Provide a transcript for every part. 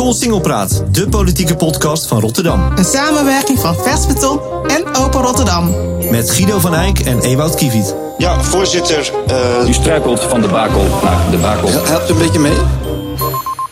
Kool Singelpraat, de politieke podcast van Rotterdam. Een samenwerking van Vers Beton en Open Rotterdam. Met Guido van Eyck en Ewout Kiewiet. Ja, voorzitter. Uh... U struikelt van de bakel naar de bakel. Helpt u een beetje mee?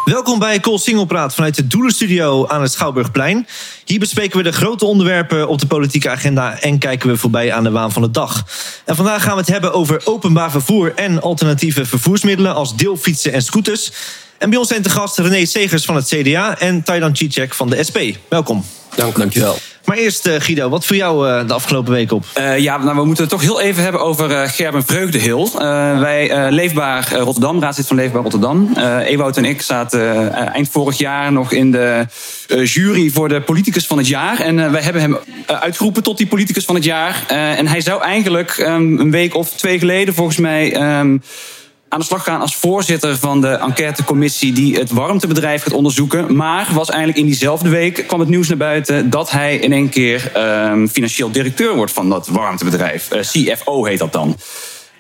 Welkom bij Kool Singelpraat vanuit de Doelenstudio aan het Schouwburgplein. Hier bespreken we de grote onderwerpen op de politieke agenda en kijken we voorbij aan de waan van de dag. En vandaag gaan we het hebben over openbaar vervoer en alternatieve vervoersmiddelen als deelfietsen en scooters. En bij ons zijn te gast René Segers van het CDA en Taylan Cicek van de SP. Welkom. Dank, dankjewel. Maar eerst, uh, Guido, wat voor jou uh, de afgelopen week op? Uh, ja, nou, we moeten het toch heel even hebben over Gerben Vreugdehil. wij, Leefbaar Rotterdam, raadslid van Leefbaar Rotterdam. Ewout en ik zaten eind vorig jaar nog in de jury voor de politicus van het jaar. En wij hebben hem uitgeroepen tot die politicus van het jaar. en hij zou eigenlijk um, een week of twee geleden volgens mij... Um, aan de slag gaan als voorzitter van de enquêtecommissie die het warmtebedrijf gaat onderzoeken. Maar was eigenlijk in diezelfde week kwam het nieuws naar buiten dat hij in één keer um, financieel directeur wordt van dat warmtebedrijf. Uh, CFO heet dat dan.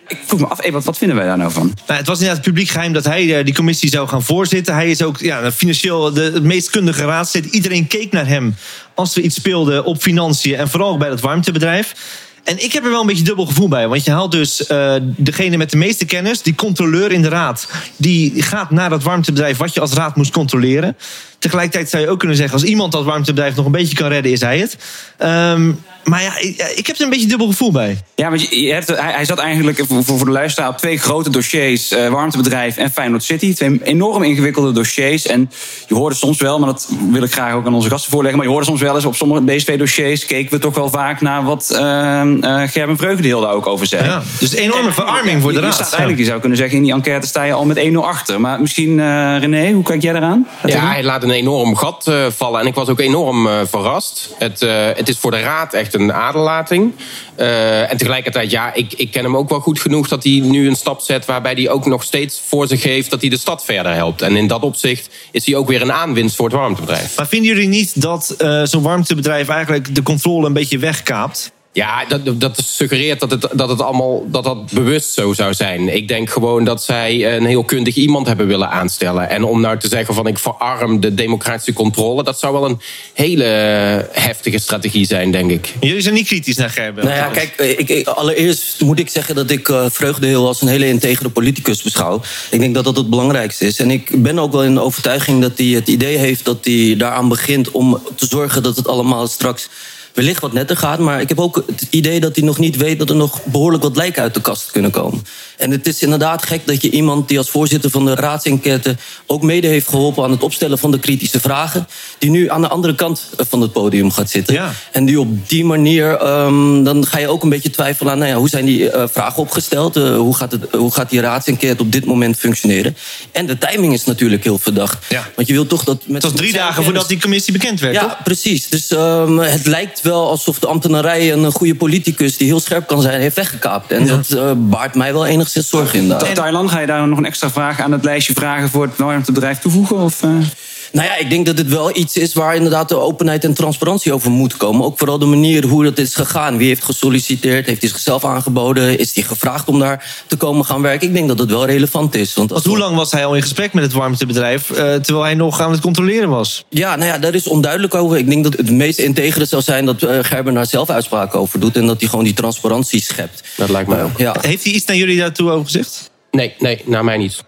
Ik vroeg me af, wat, wat vinden wij daar nou van? Nou, het was inderdaad publiek geheim dat hij uh, die commissie zou gaan voorzitten. Hij is ook ja, financieel de, meest kundige raadslid. Iedereen keek naar hem als er iets speelde op financiën en vooral bij dat warmtebedrijf. En ik heb er wel een beetje dubbel gevoel bij. Want je haalt dus uh, degene met de meeste kennis, die controleur in de raad, die gaat naar dat warmtebedrijf wat je als raad moest controleren. Tegelijkertijd zou je ook kunnen zeggen, als iemand dat warmtebedrijf nog een beetje kan redden, is hij het. Um, maar ja, ik heb er een beetje dubbel gevoel bij. Ja, want je hebt, hij, zat eigenlijk voor, voor de luisteraar op twee grote dossiers: uh, warmtebedrijf en Feyenoord City. Twee enorm ingewikkelde dossiers. En je hoorde soms wel, maar dat wil ik graag ook aan onze gasten voorleggen. Maar je hoorde soms wel eens op sommige deze twee dossiers keken we toch wel vaak naar wat uh, uh, Gerben Vreugdeel daar ook over zei. Ja, dus een enorme verarming voor de raad. Je, staat eigenlijk, je zou kunnen zeggen, in die enquête sta je al met 1-0 achter. Maar misschien, René, hoe kijk jij eraan? Ja, hij laat een enorm gat vallen. En ik was ook enorm verrast. Het, het is voor de raad echt een aderlating. Uh, en tegelijkertijd, ja, ik, ik ken hem ook wel goed genoeg dat hij nu een stap zet waarbij hij ook nog steeds voor zich geeft dat hij de stad verder helpt. En in dat opzicht is hij ook weer een aanwinst voor het warmtebedrijf. Maar vinden jullie niet dat uh, zo'n warmtebedrijf eigenlijk de controle een beetje wegkaapt? Ja, dat, dat suggereert dat het, dat het allemaal dat dat bewust zo zou zijn. Ik denk gewoon dat zij een heel kundig iemand hebben willen aanstellen. En om nou te zeggen van ik verarm de democratische controle, dat zou wel een hele heftige strategie zijn, denk ik. Jullie zijn niet kritisch naar Gerben. Nou ja, kijk, ik, allereerst moet ik zeggen dat ik uh, Vreugdeheel als een hele integere politicus beschouw. Ik denk dat dat het belangrijkste is. En ik ben ook wel in de overtuiging dat hij het idee heeft dat hij daaraan begint om te zorgen dat het allemaal straks wellicht wat netter gaat. Maar ik heb ook het idee dat hij nog niet weet dat er nog behoorlijk wat lijken uit de kast kunnen komen. En het is inderdaad gek dat je iemand die als voorzitter van de raadsenquête ook mede heeft geholpen aan het opstellen van de kritische vragen, die nu aan de andere kant van het podium gaat zitten. Ja. En die op die manier, um, dan ga je ook een beetje twijfelen aan nou ja, hoe zijn die uh, vragen opgesteld, uh, hoe, gaat het, hoe gaat die raadsenquête op dit moment functioneren. En de timing is natuurlijk heel verdacht. Ja. Want je wilt toch dat. Met het was drie dagen voordat die commissie bekend werd. Ja, toch? precies. Dus um, het lijkt wel alsof de ambtenarij een goede politicus die heel scherp kan zijn, heeft weggekaapt. En ja. dat uh, baart mij wel enigszins zorgen in. Thailand, ga je daar nog een extra vraag aan het lijstje vragen voor het warmtebedrijf toevoegen? Of, uh... Nou ja, ik denk dat het wel iets is waar inderdaad de openheid en transparantie over moet komen. Ook vooral de manier hoe dat is gegaan. Wie heeft gesolliciteerd? Heeft hij zichzelf aangeboden? Is hij gevraagd om daar te komen gaan werken? Ik denk dat het wel relevant is. Want, want hoe lang was hij al in gesprek met het warmtebedrijf... Uh, terwijl hij nog aan het controleren was? Ja, nou ja, daar is onduidelijk over. Ik denk dat het meest integere zou zijn dat uh, Gerben daar zelf uitspraken over doet... en dat hij gewoon die transparantie schept. Dat lijkt mij ook. Ja. Heeft hij iets naar jullie daartoe over gezegd? Nee, nee, naar mij niet.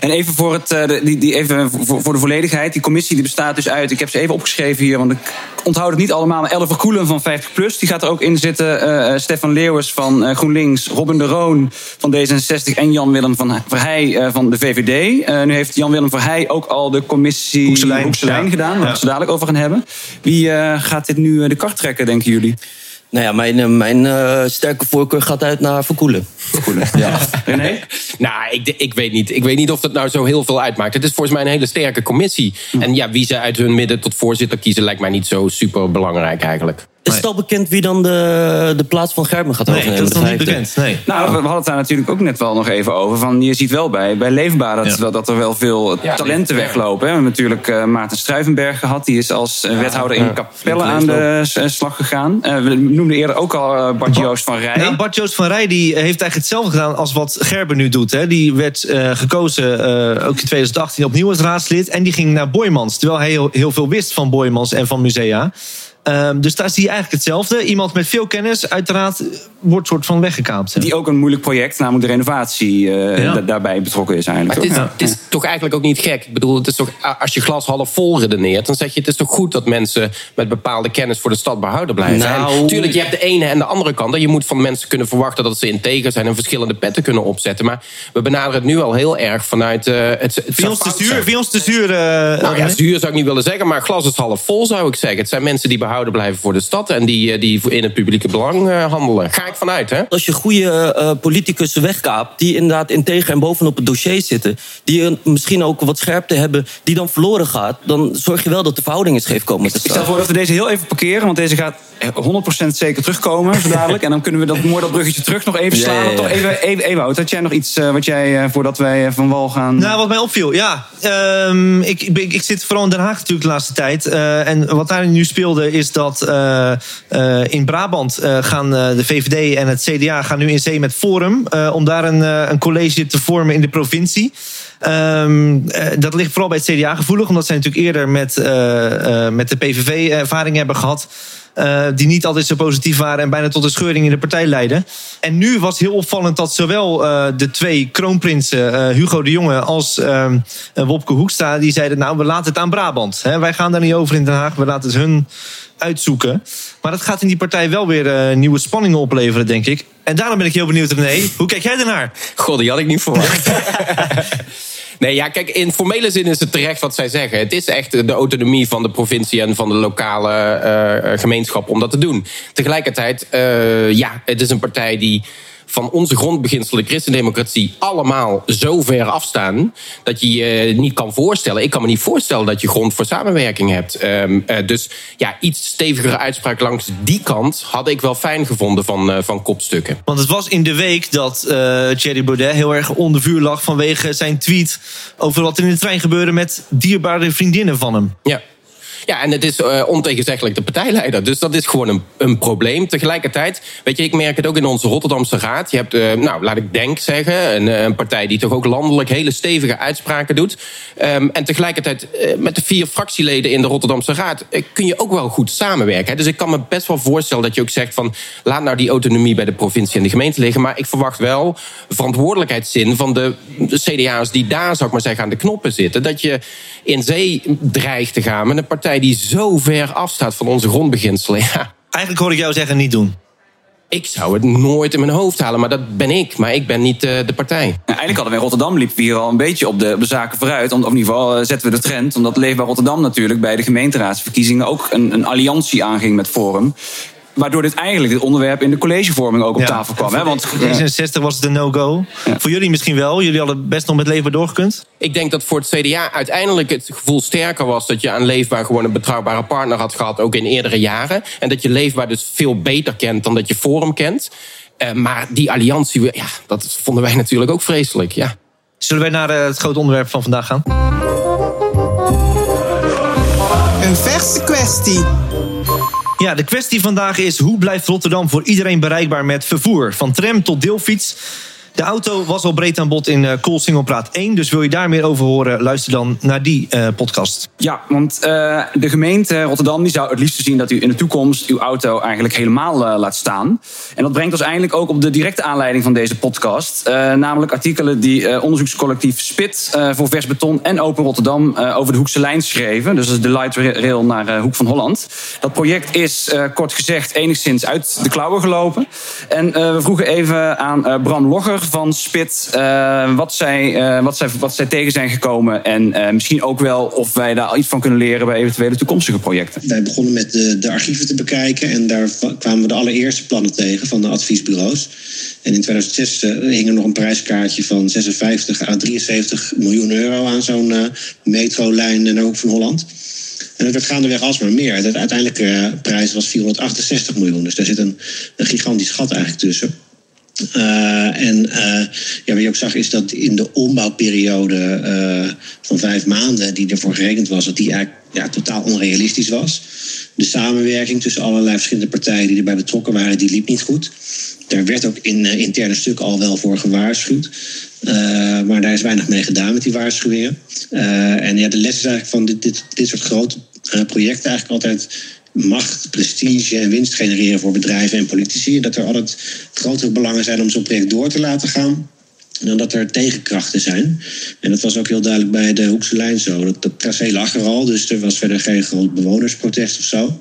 En even voor, het, uh, die, die, even voor, voor, de volledigheid. Die commissie die bestaat dus uit. Ik heb ze even opgeschreven hier, want ik onthoud het niet allemaal. Maar Elve Koelen van 50PLUS. Die gaat er ook in zitten. Uh, Stefan Leeuwers van uh, GroenLinks. Robin de Roon van D66. En Jan-Willem van Verheij van de VVD. nu heeft Jan-Willem Verheij ook al de commissie Hoekselijn, Hoekselijn ja. gedaan. Waar ja. we het daar over gaan hebben. Wie gaat dit nu de kart trekken, denken jullie? Nou ja, mijn, mijn uh, sterke voorkeur gaat uit naar Verkoelen. Verkoelen, ja. nee? Nou, ik, ik weet niet. Ik weet niet of dat nou zo heel veel uitmaakt. Het is volgens mij een hele sterke commissie. Hm. En ja, wie ze uit hun midden tot voorzitter kiezen... lijkt mij niet zo super belangrijk eigenlijk. Is het al bekend wie dan de, de plaats van Gerben gaat Nee, overnemen? dat is nog niet bekend. Nee. Nou, we we hadden het daar natuurlijk ook net wel nog even over. Van, je ziet wel bij, bij Leefbaar dat, Ja. dat er wel veel Ja, talenten ja. weglopen. hè. We hebben natuurlijk eh, Maarten Struivenberg gehad. Die is als eh, wethouder in ja. Capelle aan de eh, slag gegaan. Eh, we noemden eerder ook al Bart Joost van Rij. Nou, Bart Joost van Rij die heeft eigenlijk hetzelfde gedaan als wat Gerben nu doet. Hè. Die werd eh, gekozen, eh, ook in 2018, opnieuw als raadslid. En die ging naar Boymans, terwijl hij heel, heel veel wist van Boymans en van musea. Ehm, dus daar zie je eigenlijk hetzelfde. Iemand met veel kennis, uiteraard, wordt soort van weggekaapt. hè. Die ook een moeilijk project, namelijk de renovatie, eh, Ja. da- daarbij betrokken is eigenlijk. Maar het is, toch? het is toch eigenlijk ook niet gek. Ik bedoel, het is toch, als je glas half vol redeneert, dan zeg je het is toch goed dat mensen met bepaalde kennis voor de stad behouden blijven. Nou. En tuurlijk, je hebt de ene en de andere kant. En je moet van mensen kunnen verwachten dat ze integer zijn en verschillende petten kunnen opzetten. Maar we benaderen het nu al heel erg vanuit eh, het. het ons te zuur? je ons te zuur? eh, Nou ja, zuur zou ik niet willen zeggen, maar glas is half vol zou ik zeggen. Het zijn mensen die behouden blijven voor de stad en die, eh, die in het publieke belang eh, handelen. Ga ik vanuit, hè? Als je goede eh politicus wegkaapt, die inderdaad integer en bovenop het dossier zitten, die misschien ook wat scherpte hebben, die dan verloren gaat, dan zorg je wel dat de verhoudingen scheef komen te Ik stel voor dat we deze heel even parkeren, want deze gaat 100% zeker terugkomen zo dadelijk. En dan kunnen we dat mooi dat bruggetje terug nog even slaan. ja, ja. Toch even, even, Ewout, had jij nog iets wat jij, voordat wij van wal gaan... Nou, wat mij opviel, ja. ehm, ik, ik, ik zit vooral in Den Haag natuurlijk de laatste tijd. eh, en wat daar nu speelde is dat eh, eh, in Brabant eh, gaan de VVD en het CDA gaan nu in zee met Forum. om daar een, een college te vormen in de provincie. Ehm, eh, dat ligt vooral bij het CDA gevoelig, omdat zij natuurlijk eerder met, met de PVV ervaring hebben gehad. Eh, die niet altijd zo positief waren en bijna tot een scheuring in de partij leidden. En nu was heel opvallend dat zowel eh, de twee kroonprinsen, eh, Hugo de Jonge als ehm, eh, Wopke Hoekstra, die zeiden: Nou, we laten het aan Brabant. Hè? Wij gaan daar niet over in Den Haag, we laten het hun uitzoeken. Maar dat gaat in die partij wel weer nieuwe spanningen opleveren, denk ik. En daarom ben ik heel benieuwd, René. Hoe kijk jij ernaar? God, die had ik niet verwacht. Nee, ja, kijk, in formele zin is het terecht wat zij zeggen. Het is echt de autonomie van de provincie en van de lokale eh, gemeenschap om dat te doen. Tegelijkertijd, eh, ja, het is een partij die van onze grondbeginselen, de christendemocratie, allemaal zo ver afstaan dat je je niet kan voorstellen. Ik kan me niet voorstellen dat je grond voor samenwerking hebt. Ehm, eh, dus ja, iets stevigere uitspraak langs die kant had ik wel fijn gevonden van, eh, van kopstukken. Want het was in de week dat eh Thierry Baudet heel erg onder vuur lag vanwege zijn tweet over wat er in de trein gebeurde met dierbare vriendinnen van hem. Ja. Ja, en het is eh ontegenzeggelijk de partijleider. Dus dat is gewoon een, een probleem. Tegelijkertijd, weet je, ik merk het ook in onze Rotterdamse Raad. Je hebt, eh, nou, laat ik Denk zeggen, een, eh, een partij die toch ook landelijk hele stevige uitspraken doet. Ehm, en tegelijkertijd, met de vier fractieleden in de Rotterdamse Raad, kun je ook wel goed samenwerken. Dus ik kan me best wel voorstellen dat je ook zegt van, laat nou die autonomie bij de provincie en de gemeente liggen. Maar ik verwacht wel verantwoordelijkheidszin van de, de CDA's die daar, zou ik maar zeggen, aan de knoppen zitten. Dat je in zee dreigt te gaan met een partij die zo ver afstaat van onze grondbeginselen. Ja, Eigenlijk hoor ik jou zeggen niet doen. ik zou het nooit in mijn hoofd halen, maar dat ben ik. Maar ik ben niet eh, de partij. Nou, eigenlijk hadden we in Rotterdam liepen we hier al een beetje op de, op de zaken vooruit. Om, of in ieder geval eh, zetten we de trend. Omdat Leefbaar Rotterdam natuurlijk bij de gemeenteraadsverkiezingen ook een, een alliantie aanging met Forum. Waardoor dit eigenlijk dit onderwerp in de collegevorming ook op tafel kwam. Hè? Want Voor D66 was het een no-go. Voor jullie misschien wel. Jullie hadden best nog met leven doorgekund. Ik denk dat voor het CDA uiteindelijk het gevoel sterker was dat je aan Leefbaar gewoon een betrouwbare partner had gehad, ook in eerdere jaren. En dat je Leefbaar dus veel beter kent dan dat je Forum kent. Eh, maar die alliantie, ja, dat vonden wij natuurlijk ook vreselijk. Ja. Zullen wij naar eh, het grote onderwerp van vandaag gaan? Een verse kwestie. Ja, de kwestie vandaag is hoe blijft Rotterdam voor iedereen bereikbaar met vervoer? Van tram tot deelfiets. De auto was al breed aan bod in uh, Koolsingelpraat 1. Dus wil je daar meer over horen, luister dan naar die uh, podcast. Ja, want uh, de gemeente Rotterdam die zou het liefst zien dat u in de toekomst uw auto eigenlijk helemaal laat staan. En dat brengt ons eigenlijk ook op de directe aanleiding van deze podcast. Namelijk artikelen die onderzoekscollectief Spit voor Vers Beton en Open Rotterdam over de Hoekse lijn schreven. Dus de light rail naar Hoek van Holland. Dat project is kort gezegd enigszins uit de klauwen gelopen. En we vroegen even aan Bram Logger van Spit uh, wat, zij, uh, wat, zij, wat zij tegen zijn gekomen. En uh, misschien ook wel of wij daar iets van kunnen leren bij eventuele toekomstige projecten. Wij begonnen met de, de archieven te bekijken. En daar kwamen we de allereerste plannen tegen van de adviesbureaus. En in 2006 hing er nog een prijskaartje van 56 à 73 miljoen euro aan zo'n metrolijn naar Hoek van Holland. En het werd gaandeweg alsmaar meer. De uiteindelijke prijs was 468 miljoen. Dus daar zit een, een gigantisch gat eigenlijk tussen. Uh, en uh, ja, wat je ook zag is dat in de ombouwperiode uh, van vijf maanden die ervoor gerekend was, dat die eigenlijk ja, totaal onrealistisch was. De samenwerking tussen allerlei verschillende partijen die erbij betrokken waren, die liep niet goed. Daar werd ook in interne stukken al wel voor gewaarschuwd. maar daar is weinig mee gedaan met die waarschuwingen. en ja, de les is eigenlijk van dit, dit, dit soort grote projecten eigenlijk altijd macht, prestige en winst genereren voor bedrijven en politici. Dat er altijd grotere belangen zijn om zo'n project door te laten gaan. Dan dat er tegenkrachten zijn. En dat was ook heel duidelijk bij de Hoekse Lijn zo. Dat, dat tracé lag er al, dus er was verder geen groot bewonersprotest of zo.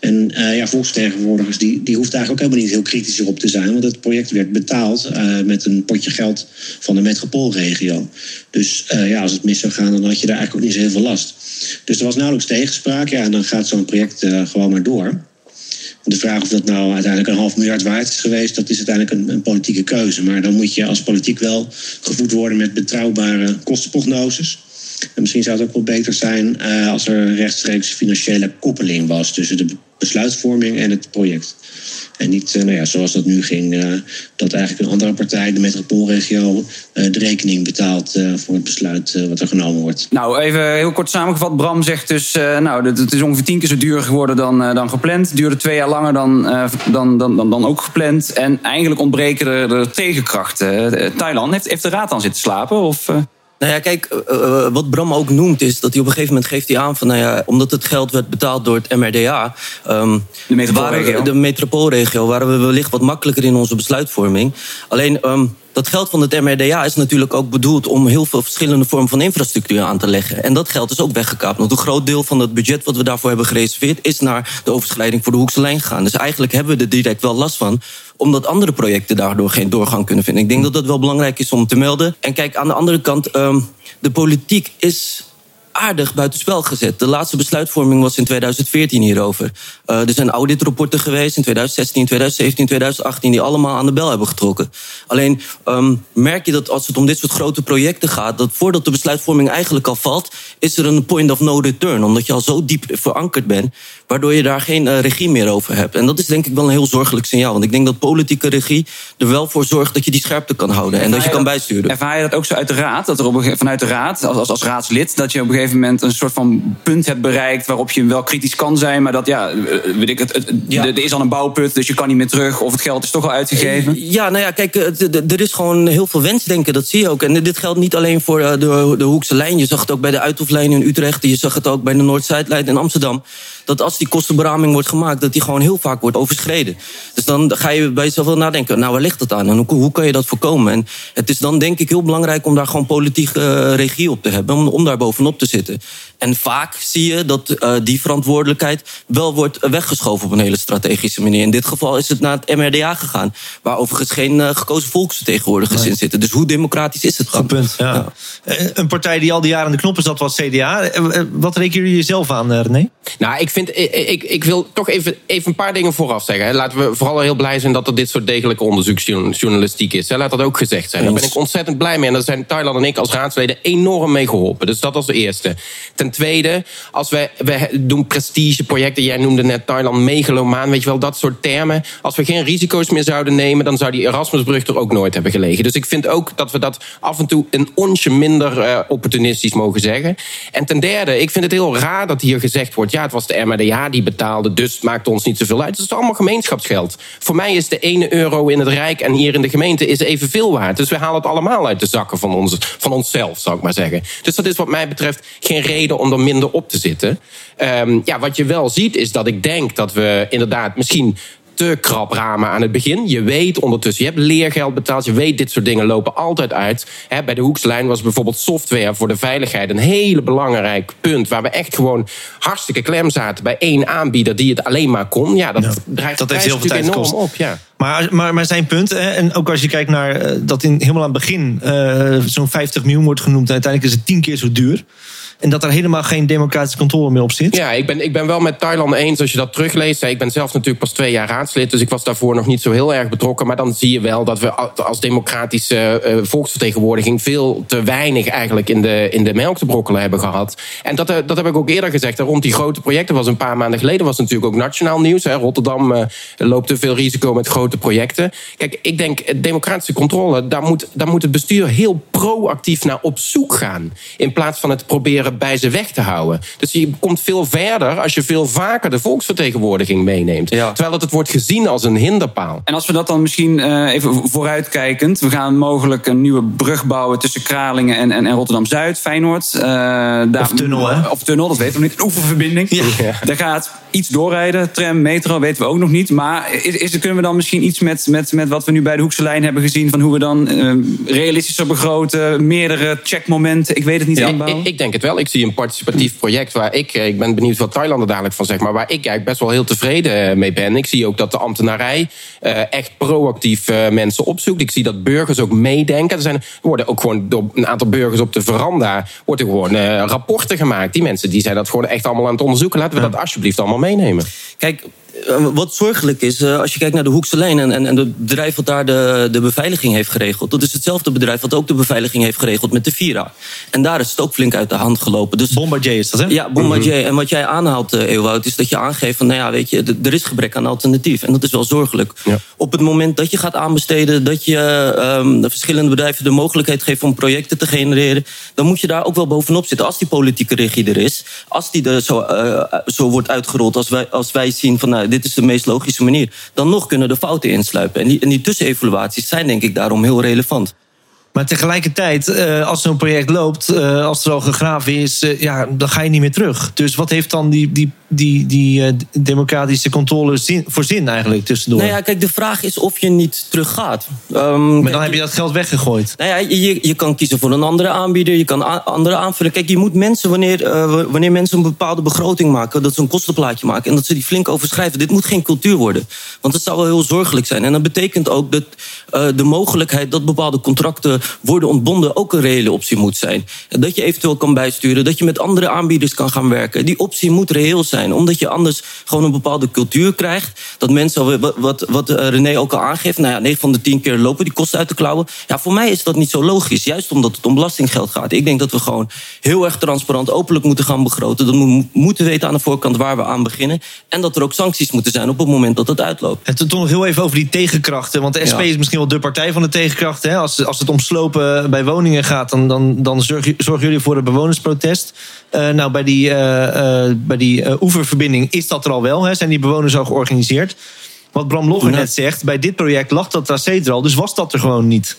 En uh, ja, volksvertegenwoordigers die, die hoeft eigenlijk ook helemaal niet heel kritisch erop te zijn. Want het project werd betaald uh, met een potje geld van de metropoolregio. Dus uh, ja, als het mis zou gaan, dan had je daar eigenlijk ook niet zo heel veel last. Dus er was nauwelijks tegenspraak. Ja, en dan gaat zo'n project gewoon maar door. De vraag of dat nou uiteindelijk een half miljard waard is geweest, dat is uiteindelijk een, een, politieke keuze. Maar dan moet je als politiek wel gevoed worden met betrouwbare kostenprognoses. En misschien zou het ook wel beter zijn uh, als er rechtstreeks financiële koppeling was tussen de besluitvorming en het project. En niet uh, nou ja, zoals dat nu ging, uh, dat eigenlijk een andere partij, de metropoolregio, uh, de rekening betaalt voor het besluit wat er genomen wordt. Nou, even heel kort samengevat. Bram zegt dus, nou, het is ongeveer tien keer zo duur geworden dan, dan gepland. Duurde twee jaar langer dan, dan, dan, dan, dan ook gepland. En eigenlijk ontbreken er tegenkrachten. Thailand, heeft, heeft de raad dan zitten slapen? Of, nou ja, kijk, uh, wat Bram ook noemt is dat hij op een gegeven moment geeft hij aan van, nou ja, omdat het geld werd betaald door het MRDA, um, de metropoolregio, waren, de metropoolregio, waren we wellicht wat makkelijker in onze besluitvorming. Alleen um, dat geld van het MRDA is natuurlijk ook bedoeld om heel veel verschillende vormen van infrastructuur aan te leggen. En dat geld is ook weggekaapt. Want een groot deel van het budget wat we daarvoor hebben gereserveerd is naar de overschrijding voor de Hoekse lijn gegaan. Dus eigenlijk hebben we er direct wel last van omdat andere projecten daardoor geen doorgang kunnen vinden. Ik denk dat dat wel belangrijk is om te melden. En kijk, aan de andere kant, um, de politiek is aardig buitenspel gezet. De laatste besluitvorming was in 2014 hierover. Uh, er zijn auditrapporten geweest in 2016, 2017, 2018... die allemaal aan de bel hebben getrokken. Alleen um, merk je dat als het om dit soort grote projecten gaat... dat voordat de besluitvorming eigenlijk al valt... is er een point of no return. Omdat je al zo diep verankerd bent... waardoor je daar geen uh, regie meer over hebt. En dat is denk ik wel een heel zorgelijk signaal. Want ik denk dat politieke regie er wel voor zorgt... dat je die scherpte kan houden en dat je kan bijsturen. Ervaar je dat ook zo uit de raad? Dat er op een, vanuit de raad, als, als raadslid... dat je op een gegeven moment een soort van punt hebt bereikt waarop je wel kritisch kan zijn, maar dat ja, weet ik het, het ja. er is al een bouwput, dus je kan niet meer terug of het geld is toch al uitgegeven. Ja, nou ja, kijk, er is gewoon heel veel wensdenken, dat zie je ook. En dit geldt niet alleen voor de, de Hoekse lijn, je zag het ook bij de Uithoeflijn in Utrecht, je zag het ook bij de Noord-Zuidlijn in Amsterdam dat als die kostenberaming wordt gemaakt, dat die gewoon heel vaak wordt overschreden. Dus dan ga je bij jezelf wel nadenken, nou waar ligt dat aan en hoe, hoe kan je dat voorkomen? En het is dan denk ik heel belangrijk om daar gewoon politieke uh, regie op te hebben, om, om daar bovenop te zitten. En vaak zie je dat uh, die verantwoordelijkheid wel wordt weggeschoven op een hele strategische manier. In dit geval is het naar het MRDA gegaan, waar overigens geen uh, gekozen volksvertegenwoordigers nee. in zitten. Dus hoe democratisch is het dan? Goed punt, ja. ja. Een partij die al die jaren in de knoppen zat was CDA. Wat rekenen jullie jezelf aan, René? Nou, ik vind, ik, ik, ik, wil toch even, even een paar dingen vooraf zeggen. Laten we vooral heel blij zijn dat er dit soort degelijke onderzoeksjournalistiek is. Laat dat ook gezegd zijn. Daar ben ik ontzettend blij mee. En daar zijn Thailand en ik als raadsleden enorm mee geholpen. Dus dat als de eerste. Ten tweede, als we, we doen prestigeprojecten. Jij noemde net Thailand megalomaan. Weet je wel, dat soort termen. Als we geen risico's meer zouden nemen, dan zou die Erasmusbrug er ook nooit hebben gelegen. Dus ik vind ook dat we dat af en toe een onsje minder uh, opportunistisch mogen zeggen. En ten derde, ik vind het heel raar dat hier gezegd wordt: ja, het was de MRDA die betaalde, dus het maakt ons niet zoveel uit. Het is allemaal gemeenschapsgeld. Voor mij is de ene euro in het Rijk en hier in de gemeente is evenveel waard. Dus we halen het allemaal uit de zakken van, ons, van onszelf, zou ik maar zeggen. Dus dat is wat mij betreft geen reden om er minder op te zitten. Um, ja, wat je wel ziet is dat ik denk dat we inderdaad misschien te krap ramen aan het begin. Je weet ondertussen, je hebt leergeld betaald. Je weet, dit soort dingen lopen altijd uit. He, bij de Hoekslijn was bijvoorbeeld software voor de veiligheid een hele belangrijk punt. Waar we echt gewoon hartstikke klem zaten bij één aanbieder die het alleen maar kon. Ja, dat ja, dat heeft heel veel tijd enorm op. Ja. Maar, maar, maar zijn punt, hè, en ook als je kijkt naar uh, dat in, helemaal aan het begin uh, zo'n 50 miljoen wordt genoemd, en uiteindelijk is het tien keer zo duur. En dat er helemaal geen democratische controle meer op zit? Ja, ik ben, ik ben wel met Thailand eens als je dat terugleest. Ik ben zelf natuurlijk pas twee jaar raadslid, dus ik was daarvoor nog niet zo heel erg betrokken. Maar dan zie je wel dat we als democratische uh, volksvertegenwoordiging veel te weinig eigenlijk in de, in de melk te brokkelen hebben gehad. En dat, dat heb ik ook eerder gezegd. Rond die grote projecten was een paar maanden geleden was natuurlijk ook nationaal nieuws. Hè. Rotterdam uh, loopt te veel risico met grote projecten. Kijk, ik denk democratische controle, daar moet, daar moet het bestuur heel proactief naar op zoek gaan. In plaats van het proberen bij ze weg te houden. Dus je komt veel verder als je veel vaker de volksvertegenwoordiging meeneemt. Terwijl het, het wordt gezien als een hinderpaal. En als we dat dan misschien uh, even vooruitkijkend. We gaan mogelijk een nieuwe brug bouwen tussen Kralingen en, en, en Rotterdam-Zuid, Feyenoord. Uh, daar, of tunnel, hè? Of tunnel, dat weten we niet. Een oefenverbinding. Ja. Daar gaat iets doorrijden. Tram, metro, weten we ook nog niet. Maar is, is, kunnen we dan misschien iets met, met, met wat we nu bij de Hoekse Lijn hebben gezien... van hoe we dan uh, realistischer begroten, meerdere checkmomenten, ik weet het niet, ja, ik, ik, denk het wel. Ik zie een participatief project waar ik... ik ben benieuwd wat Thailand er dadelijk van zegt... maar waar ik eigenlijk best wel heel tevreden mee ben. Ik zie ook dat de ambtenarij uh, echt proactief mensen opzoekt. Ik zie dat burgers ook meedenken. Er, zijn, er worden ook gewoon door een aantal burgers op de veranda... worden gewoon rapporten gemaakt. Die mensen die zijn dat gewoon echt allemaal aan het onderzoeken. Laten we dat alsjeblieft allemaal meenemen. Kijk, eh, wat zorgelijk is, eh, als je kijkt naar de Hoekse Lijn en, en, en het bedrijf wat daar de, de beveiliging heeft geregeld, dat is hetzelfde bedrijf wat ook de beveiliging heeft geregeld met de Vira. En daar is het ook flink uit de hand gelopen. Dus, Bombardier is dat, hè? Ja, Bombardier. En wat jij aanhaalt, uh, Ewout, is dat je aangeeft van, nou ja, weet je, er is gebrek aan alternatief. En dat is wel zorgelijk. Ja. Op het moment dat je gaat aanbesteden, dat je um, de verschillende bedrijven de mogelijkheid geeft om projecten te genereren, dan moet je daar ook wel bovenop zitten. Als die politieke regie er is, als die er zo, uh, zo wordt uitgerold, als wij, als wij zien van, nou, dit is de meest logische manier. Dan nog kunnen de fouten insluipen. En die, en die tussenevaluaties zijn denk ik daarom heel relevant. Maar tegelijkertijd, eh, als zo'n project loopt, eh, als er al gegraven is, eh, ja, dan ga je niet meer terug. Dus wat heeft dan die, die, die, die democratische controle zin, voor zin eigenlijk tussendoor? Nou ja, kijk, de vraag is of je niet teruggaat. Um, maar dan heb je dat geld weggegooid. Nou ja, je, je kan kiezen voor een andere aanbieder, je kan andere aanvullen. Kijk, je moet mensen, wanneer, wanneer mensen een bepaalde begroting maken, dat ze een kostenplaatje maken en dat ze die flink overschrijven. Dit moet geen cultuur worden. Want het zou wel heel zorgelijk zijn. En dat betekent ook dat de mogelijkheid dat bepaalde contracten worden ontbonden ook een reële optie moet zijn. Dat je eventueel kan bijsturen, dat je met andere aanbieders kan gaan werken. Die optie moet reëel zijn, omdat je anders gewoon een bepaalde cultuur krijgt. Dat mensen, wat, wat, wat eh, René ook al aangeeft, nou ja, 9 van de 10 keer lopen die kosten uit de klauwen. Ja, voor mij is dat niet zo logisch, juist omdat het om belastinggeld gaat. Ik denk dat we gewoon heel erg transparant, openlijk moeten gaan begroten. Dat we moeten weten aan de voorkant waar we aan beginnen. En dat er ook sancties moeten zijn op het moment dat het uitloopt. En toen nog heel even over die tegenkrachten. Want de SP is misschien wel de partij van de tegenkrachten. Hè? Als, als het om slopen bij woningen gaat, dan, dan, dan zorgen, zorgen jullie voor een bewonersprotest. Uh, nou, bij die, uh, bij die oeververbinding is dat er al wel. Hè? Zijn die bewoners al georganiseerd? Wat Bram Logger net zegt, bij dit project lag dat tracé er al, dus was dat er gewoon niet.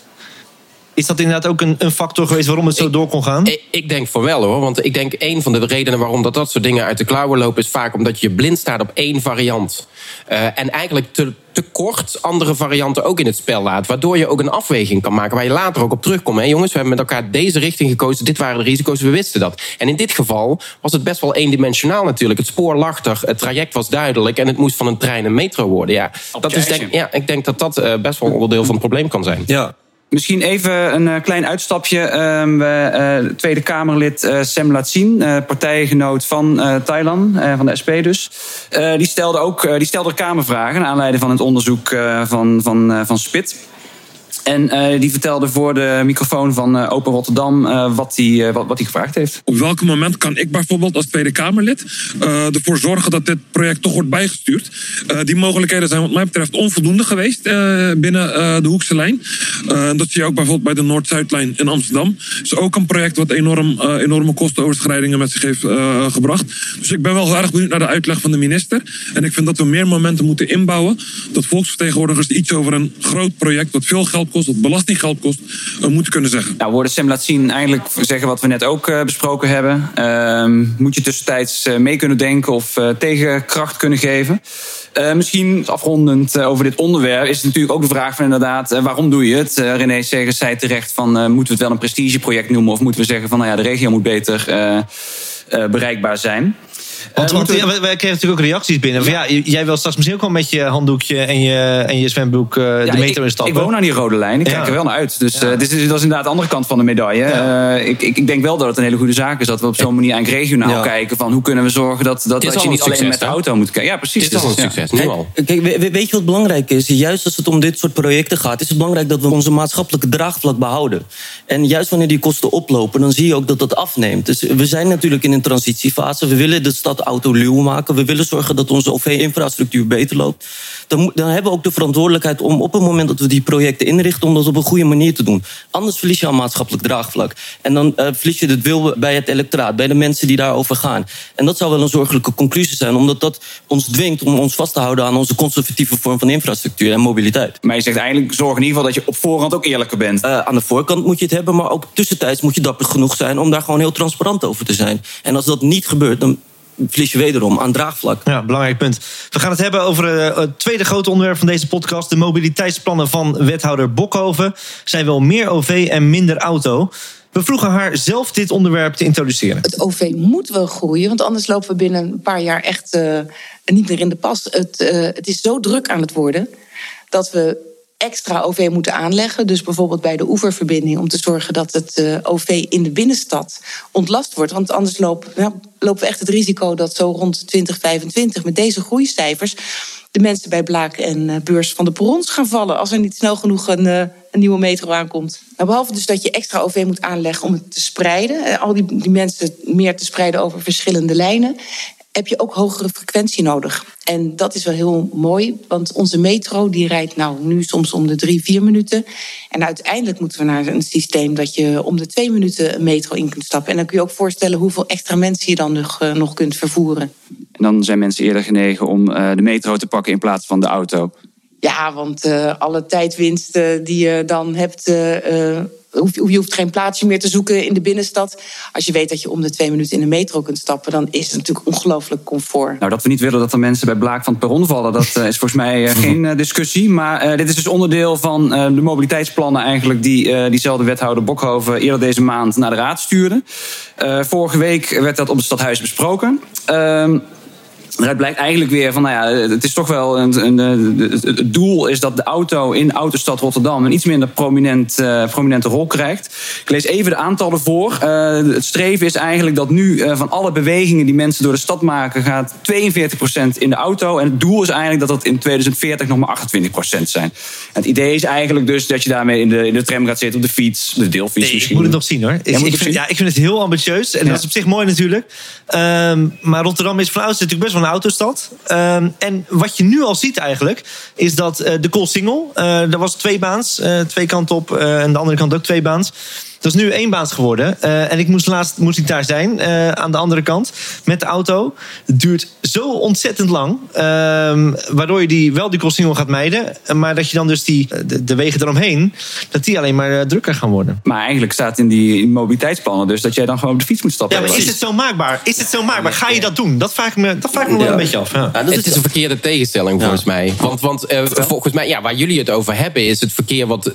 Is dat inderdaad ook een, een factor geweest waarom het zo ik, door kon gaan? Ik, ik, denk voor wel hoor. Want ik denk een van de redenen waarom dat, dat soort dingen uit de klauwen lopen... is vaak omdat je blind staat op één variant. Uh, en eigenlijk te, te kort andere varianten ook in het spel laat. Waardoor je ook een afweging kan maken waar je later ook op terugkomt. Hé jongens, we hebben met elkaar deze richting gekozen. Dit waren de risico's, we wisten dat. En in dit geval was het best wel eendimensionaal natuurlijk. Het spoor lag er, het traject was duidelijk... en het moest van een trein een metro worden. Ja, dat is denk, ja ik denk dat dat uh, best wel een onderdeel van het probleem kan zijn. Ja. Misschien even een uh, klein uitstapje. Uh, uh, Tweede Kamerlid uh, Sem Latsin, partijgenoot van Thailand, van de SP dus. die, stelde ook, die stelde kamervragen naar aanleiding van het onderzoek van, van, van Spit. En uh, die vertelde voor de microfoon van uh, Open Rotterdam uh, wat hij wat gevraagd heeft. Op welk moment kan ik bijvoorbeeld als Tweede Kamerlid ervoor zorgen dat dit project toch wordt bijgestuurd? die mogelijkheden zijn wat mij betreft onvoldoende geweest binnen de Hoekse lijn. dat zie je ook bijvoorbeeld bij de Noord-Zuidlijn in Amsterdam. Dat is ook een project wat enorm, enorme kostenoverschrijdingen met zich heeft gebracht. Dus ik ben wel heel erg benieuwd naar de uitleg van de minister. En ik vind dat we meer momenten moeten inbouwen. Dat volksvertegenwoordigers iets over een groot project wat veel geld kost dat belastinggeld kost, uh, moeten kunnen zeggen. Nou, woorden Sem laat zien eigenlijk zeggen wat we net ook uh, besproken hebben. Uh, moet je tussentijds uh, mee kunnen denken of tegenkracht kunnen geven. misschien afrondend over dit onderwerp is het natuurlijk ook de vraag van inderdaad, waarom doe je het? René Segers zei terecht van, moeten we het wel een prestigeproject noemen of moeten we zeggen van, nou ja, de regio moet beter bereikbaar zijn. Want, Eh, want we- ja, wij kregen natuurlijk ook reacties binnen. Van, ja, jij wil straks misschien ook wel met je handdoekje en je, en je zwembroek eh, Ja, de metro ik, instappen. ik woon aan die rode lijn. Ik kijk er wel naar uit. Dus eh, dit is, dat is inderdaad de andere kant van de medaille. Eh, ik, ik, ik denk wel dat het een hele goede zaak is dat we op zo'n manier eigenlijk regionaal Ja. kijken van hoe kunnen we zorgen dat, dat, dat je een niet alleen succes, met de auto moet kijken. Ja, precies. Dit is al een Dus, ja. succes, nu al. Kijk, we- we- weet je wat belangrijk is? Juist als het om dit soort projecten gaat, is het belangrijk dat we onze maatschappelijke draagvlak behouden. En juist wanneer die kosten oplopen, dan zie je ook dat dat afneemt. Dus we zijn natuurlijk in een transitiefase. We willen de stad autoluw maken. We willen zorgen dat onze OV-infrastructuur beter loopt. Dan, dan hebben we ook de verantwoordelijkheid om op het moment dat we die projecten inrichten, om dat op een goede manier te doen. Anders verlies je al maatschappelijk draagvlak. En dan eh, verlies je het wil bij het electoraat, bij de mensen die daarover gaan. En dat zou wel een zorgelijke conclusie zijn, omdat dat ons dwingt om ons vast te houden aan onze conservatieve vorm van infrastructuur en mobiliteit. Maar je zegt eigenlijk, zorg in ieder geval dat je op voorhand ook eerlijker bent. Eh, aan de voorkant moet je het hebben, maar ook tussentijds moet je dapper genoeg zijn om daar gewoon heel transparant over te zijn. En als dat niet gebeurt, dan verlies je wederom aan draagvlak. Ja, belangrijk punt. We gaan het hebben over eh, het tweede grote onderwerp van deze podcast. De mobiliteitsplannen van wethouder Bokhoven. Zij wil meer OV en minder auto. We vroegen haar zelf dit onderwerp te introduceren. Het OV moet wel groeien, want anders lopen we binnen een paar jaar echt eh, niet meer in de pas. Het, eh, het is zo druk aan het worden dat we extra OV moeten aanleggen. Dus bijvoorbeeld bij de oeververbinding om te zorgen dat het eh, OV in de binnenstad ontlast wordt. Want anders lopen, lopen we echt het risico dat zo rond 2025 met deze groeicijfers de mensen bij Blaak en eh, Beurs van de perrons gaan vallen als er niet snel genoeg een, eh, een nieuwe metro aankomt. Nou, behalve dus dat je extra OV moet aanleggen om het te spreiden, al die, die mensen meer te spreiden over verschillende lijnen, heb je ook hogere frequentie nodig. En dat is wel heel mooi, want onze metro die rijdt nou nu soms om de drie, vier minuten. En uiteindelijk moeten we naar een systeem dat je om de twee minuten een metro in kunt stappen. En dan kun je ook voorstellen hoeveel extra mensen je dan nog, eh, nog kunt vervoeren. En dan zijn mensen eerder genegen om eh, de metro te pakken in plaats van de auto. Ja, want eh, alle tijdwinsten die je dan hebt. Je hoeft geen plaatsje meer te zoeken in de binnenstad. Als je weet dat je om de twee minuten in de metro kunt stappen, dan is het natuurlijk ongelooflijk comfort. Nou, dat we niet willen dat er mensen bij Blaak van het perron vallen, dat eh, is volgens mij eh, geen eh, discussie. Maar dit is dus onderdeel van de mobiliteitsplannen eigenlijk die diezelfde wethouder Bokhoven eerder deze maand naar de raad stuurde. Eh, vorige week werd dat op het stadhuis besproken. Daaruit blijkt eigenlijk weer van, nou ja, het is toch wel een, een, het- het doel is dat de auto in Autostad Rotterdam een iets minder prominent, eh, prominente rol krijgt. Ik lees even de aantallen voor. Eh, het streven is eigenlijk dat nu eh, van alle bewegingen die mensen door de stad maken, gaat 42% in de auto. En het doel is eigenlijk dat dat in 2040 nog maar 28% zijn. En het idee is eigenlijk dus dat je daarmee in de, in de tram gaat zitten, op de fiets, de deelfiets Nee, ik misschien. moet het nog zien hoor. Ik, het vind, zien? ja, ik vind het heel ambitieus. En Ja. dat is op zich mooi natuurlijk. Ehm, maar Rotterdam is van oudsher natuurlijk best wel een autostad. Ehm, en wat je nu al ziet eigenlijk, is dat eh, de Koolsingel, eh er was twee baans, eh, twee kanten op en de andere kant ook twee baans. Dat is nu één baans geworden. Eh, en ik moest laatst moest ik daar zijn, eh, aan de andere kant, met de auto. Het duurt zo ontzettend lang. ehm, waardoor je die, wel die Koolsingel gaat mijden. Maar dat je dan dus die, de, de wegen eromheen, dat die alleen maar eh, drukker gaan worden. Maar eigenlijk staat in die mobiliteitsplannen dus dat jij dan gewoon op de fiets moet stappen. Ja, maar is het zo maakbaar? Is het zo maakbaar? Ga je dat doen? Dat vraag ik me, dat vraag ik me wel Ja. een beetje af. Ja. Ja, dat het is een verkeerde tegenstelling volgens mij. Want, want volgens mij, ja, waar jullie het over hebben, is het verkeer wat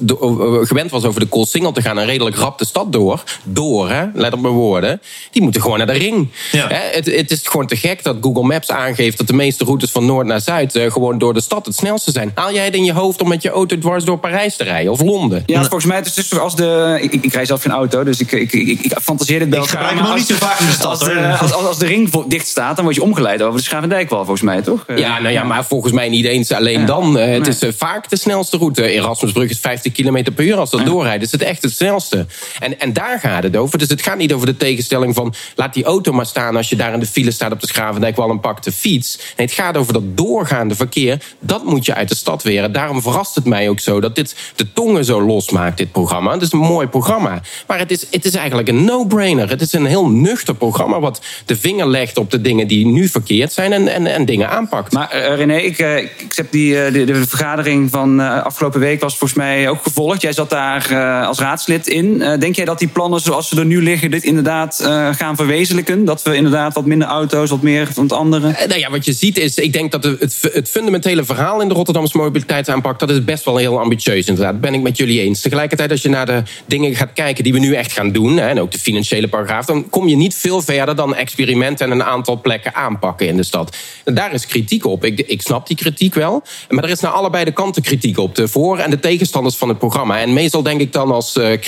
gewend was over de Koolsingel te gaan en redelijk rap de stad door. Door, hè? let op mijn woorden. Die moeten gewoon naar de ring. Ja. Hè, het, het is gewoon te gek dat Google Maps aangeeft dat de meeste routes van noord naar zuid eh, gewoon door de stad het snelste zijn. Haal jij het in je hoofd om met je auto dwars door Parijs te rijden of Londen? Ja, volgens mij het is dus toch als de. Ik, ik, ik rij zelf geen auto, dus ik, ik, ik, ik, ik fantaseer dit bij Ik gebruik maar niet zo vaak in de stad, Als de, hoor. als, als, als de ring vo- dicht staat, dan word je omgeleid over de Schavendijkwal, volgens mij, toch? Eh, Ja, nou ja, maar volgens mij niet eens alleen dan. Eh, het is eh, vaak de snelste route. Erasmusbrug is 50 km per uur. Als dat doorrijdt, is het echt het snelste. En, en daar gaat het over. Dus het gaat niet over de tegenstelling van... laat die auto maar staan als je daar in de file staat op de Schravendijk... wel en pak de fiets. Nee, het gaat over dat doorgaande verkeer. Dat moet je uit de stad weer. En daarom verrast het mij ook zo dat dit de tongen zo losmaakt, dit programma. Het is een mooi programma. Maar het is, het is eigenlijk een no-brainer. Het is een heel nuchter programma... wat de vinger legt op de dingen die nu verkeerd zijn... en, en, en dingen aanpakt. Maar eh, René, ik, eh, ik ik heb die, eh, de, de vergadering van afgelopen week was volgens mij ook gevolgd. Jij zat daar als raadslid in. Eh, denk jij dat die plannen zoals ze er nu liggen dit inderdaad eh, gaan verwezenlijken? Dat we inderdaad wat minder auto's, wat meer van het andere? Eh, Nou ja, wat je ziet is, ik denk dat het, het, fundamentele verhaal in de Rotterdamse mobiliteitsaanpak, dat is best wel heel ambitieus inderdaad. Ben ik met jullie eens. Tegelijkertijd, als je naar de dingen gaat kijken die we nu echt gaan doen, en ook de financiële paragraaf, dan kom je niet veel verder dan experimenten en een aantal plekken aanpakken in de stad. En daar is kritiek op. Ik, ik snap die kritiek wel. Maar er is naar allebei de kanten kritiek op. De voor- en de tegenstanders van het programma. En meestal denk ik dan als eh,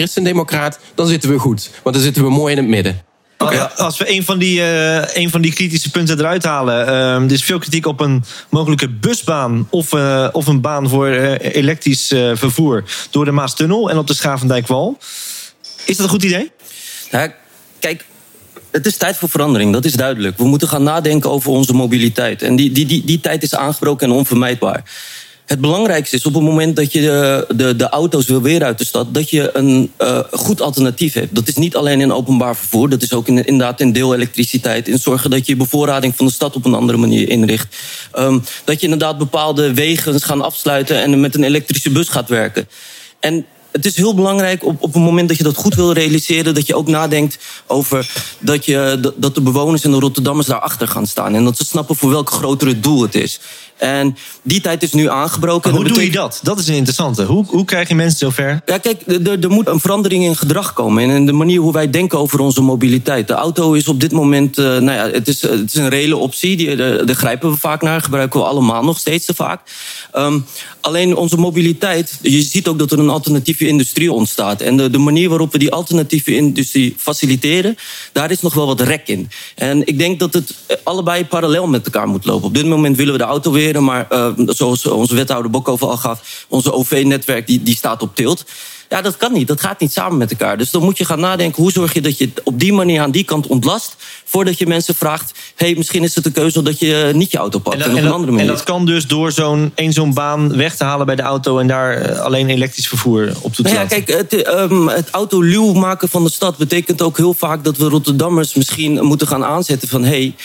dan zitten we goed. Want dan zitten we mooi in het midden. Als we een van, die, eh, een van die kritische punten eruit halen. eh, er is veel kritiek op een mogelijke busbaan of, eh, of een baan voor eh, elektrisch eh, vervoer door de Maastunnel en op de Schavendijkwal. Is dat een goed idee? Ja, kijk, het is tijd voor verandering, dat is duidelijk. We moeten gaan nadenken over onze mobiliteit. En die, die, die, die tijd is aangebroken en onvermijdbaar. Het belangrijkste is op het moment dat je de, de, de auto's wil weer uit de stad, dat je een eh, goed alternatief hebt. Dat is niet alleen in openbaar vervoer, dat is ook in, inderdaad in deelelektriciteit. In zorgen dat je je bevoorrading van de stad op een andere manier inricht. Ehm, dat je inderdaad bepaalde wegen gaat afsluiten en met een elektrische bus gaat werken. En het is heel belangrijk op, op het moment dat je dat goed wil realiseren, dat je ook nadenkt over dat, je, dat de bewoners en de Rotterdammers daarachter gaan staan. En dat ze snappen voor welk grotere doel het is. En die tijd is nu aangebroken. Hoe doe je dat? Dat is een interessante. Hoe, hoe krijg je mensen zover? ja, kijk, er- er moet een verandering in gedrag komen. En in de manier hoe wij denken over onze mobiliteit. De auto is op dit moment, eh, nou ja, het is, het is een reële optie. Die, daar, daar grijpen we vaak naar. Gebruiken we allemaal nog steeds te vaak. Ehm, alleen onze mobiliteit, je ziet ook dat er een alternatieve industrie ontstaat. En de, de manier waarop we die alternatieve industrie faciliteren, daar is nog wel wat rek in. En ik denk dat het eh, allebei parallel met elkaar moet lopen. Op dit moment willen we de auto maar eh, zoals onze wethouder Bokhoven al gaf, onze OV-netwerk die, die staat op tilt. Ja, dat kan niet. Dat gaat niet samen met elkaar. Dus dan moet je gaan nadenken, hoe zorg je dat je op die manier aan die kant ontlast, voordat je mensen vraagt, hey, misschien is het een keuze dat je eh, niet je auto pakt. En, En, op dat- een andere en manier. dat kan dus door zo'n één zo'n baan weg te halen bij de auto en daar eh, alleen elektrisch vervoer op toe te Nou ja, laten. kijk, het, ehm, het autoluw maken van de stad betekent ook heel vaak dat we Rotterdammers misschien moeten gaan aanzetten van hey,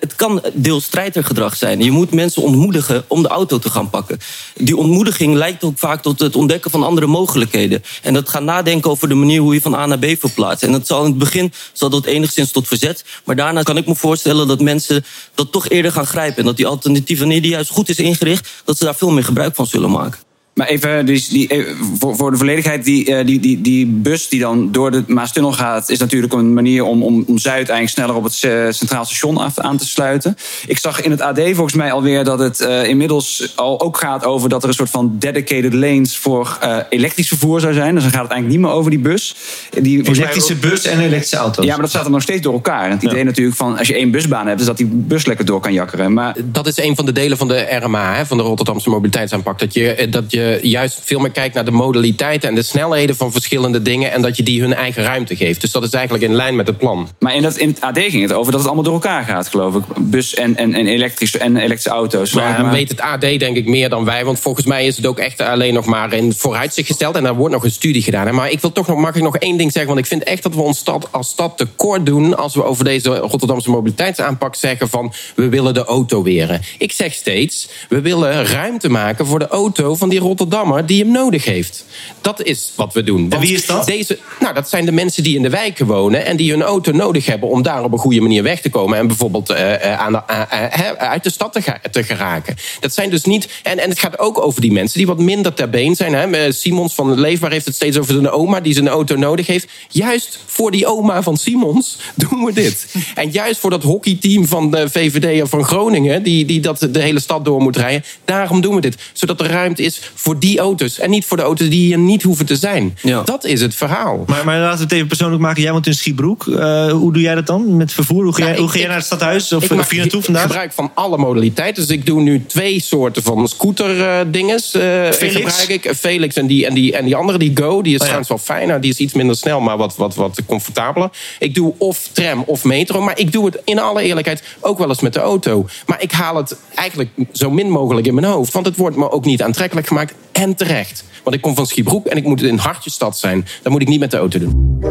het kan deelstrijdergedrag zijn. Je moet mensen ontmoedigen om de auto te gaan pakken. Die ontmoediging leidt ook vaak tot het ontdekken van andere mogelijkheden. En dat gaan nadenken over de manier hoe je van A naar B verplaatst. En dat zal in het begin zal dat enigszins tot verzet, maar daarna kan ik me voorstellen dat mensen dat toch eerder gaan grijpen en dat die alternatieve, wanneer die juist goed is ingericht, dat ze daar veel meer gebruik van zullen maken. Maar even, dus die, eh, voor, voor de volledigheid, die, eh, die, die, die bus die dan door de Maastunnel gaat, is natuurlijk een manier om, om, om Zuid eigenlijk sneller op het eh, Centraal Station af, aan te sluiten. Ik zag in het AD volgens mij alweer dat het eh, inmiddels al ook gaat over dat er een soort van dedicated lanes voor eh, elektrisch vervoer zou zijn. Dus dan gaat het eigenlijk niet meer over die bus. Die, volgens mij Elektrische bus en elektrische auto's. Ja, maar dat staat er nog steeds door elkaar. En het idee natuurlijk van als je één busbaan hebt, is dat die bus lekker door kan jakkeren. Maar dat is een van de delen van de RMA, hè, van de Rotterdamse mobiliteitsaanpak. Dat je, dat je juist veel meer kijkt naar de modaliteiten en de snelheden van verschillende dingen. En dat je die hun eigen ruimte geeft. Dus dat is eigenlijk in lijn met het plan. Maar in, dat, in het AD ging het over dat het allemaal door elkaar gaat, geloof ik. Bus en, en, en, elektrische, en elektrische auto's. Maar Maar- weet het AD denk ik meer dan wij. Want volgens mij is het ook echt alleen nog maar in vooruitzicht gesteld. En daar wordt nog een studie gedaan. Maar ik wil toch nog, mag ik nog één ding zeggen. Want ik vind echt dat we ons stad als stad tekort doen... als we over deze Rotterdamse mobiliteitsaanpak zeggen van... we willen de auto weren. Ik zeg steeds, we willen ruimte maken voor de auto van die Rotterdammer... die hem nodig heeft. Dat is wat we doen. Want wie is dat? Deze, nou, dat zijn de mensen die in de wijken wonen... en die hun auto nodig hebben om daar op een goede manier weg te komen... en bijvoorbeeld eh, eh, aan de, eh, uit de stad te, geraken. Dat zijn dus niet... En, en het gaat ook over die mensen die wat minder ter been zijn. Hè. Simons van Leefbaar heeft het steeds over zijn oma... die zijn auto nodig heeft. Juist voor die oma van Simons doen we dit. En juist voor dat hockeyteam van de VVD of van Groningen... die, die dat de hele stad door moet rijden... daarom doen we dit. Zodat er ruimte is voor die auto's... en niet voor de auto's die hier niet hoeven te zijn. Dat is het verhaal. Maar, maar laten we het even persoonlijk maken. Jij woont in Schiebroek. Eh, hoe doe jij dat dan met vervoer? Hoe ga jij, Nou, hoe ik- ga jij ik- naar het stadhuis? Of Ik hier naartoe vandaag? gebruik van alle modaliteiten. Dus ik doe nu twee soorten van scooter-dinges. Felix? gebruik ik. Felix en die, en, die, en die andere, die Go. Die is Oh ja. trouwens wel fijner. Die is iets minder snel, maar wat, wat, wat comfortabeler. Ik doe of tram of metro. Maar ik doe het in alle eerlijkheid ook wel eens met de auto. Maar ik haal het eigenlijk zo min mogelijk in mijn hoofd. Want het wordt me ook niet aantrekkelijk gemaakt. En terecht. Want ik kom van Schiebroek en ik moet in hartje-stad zijn. Dat moet ik niet met de auto doen.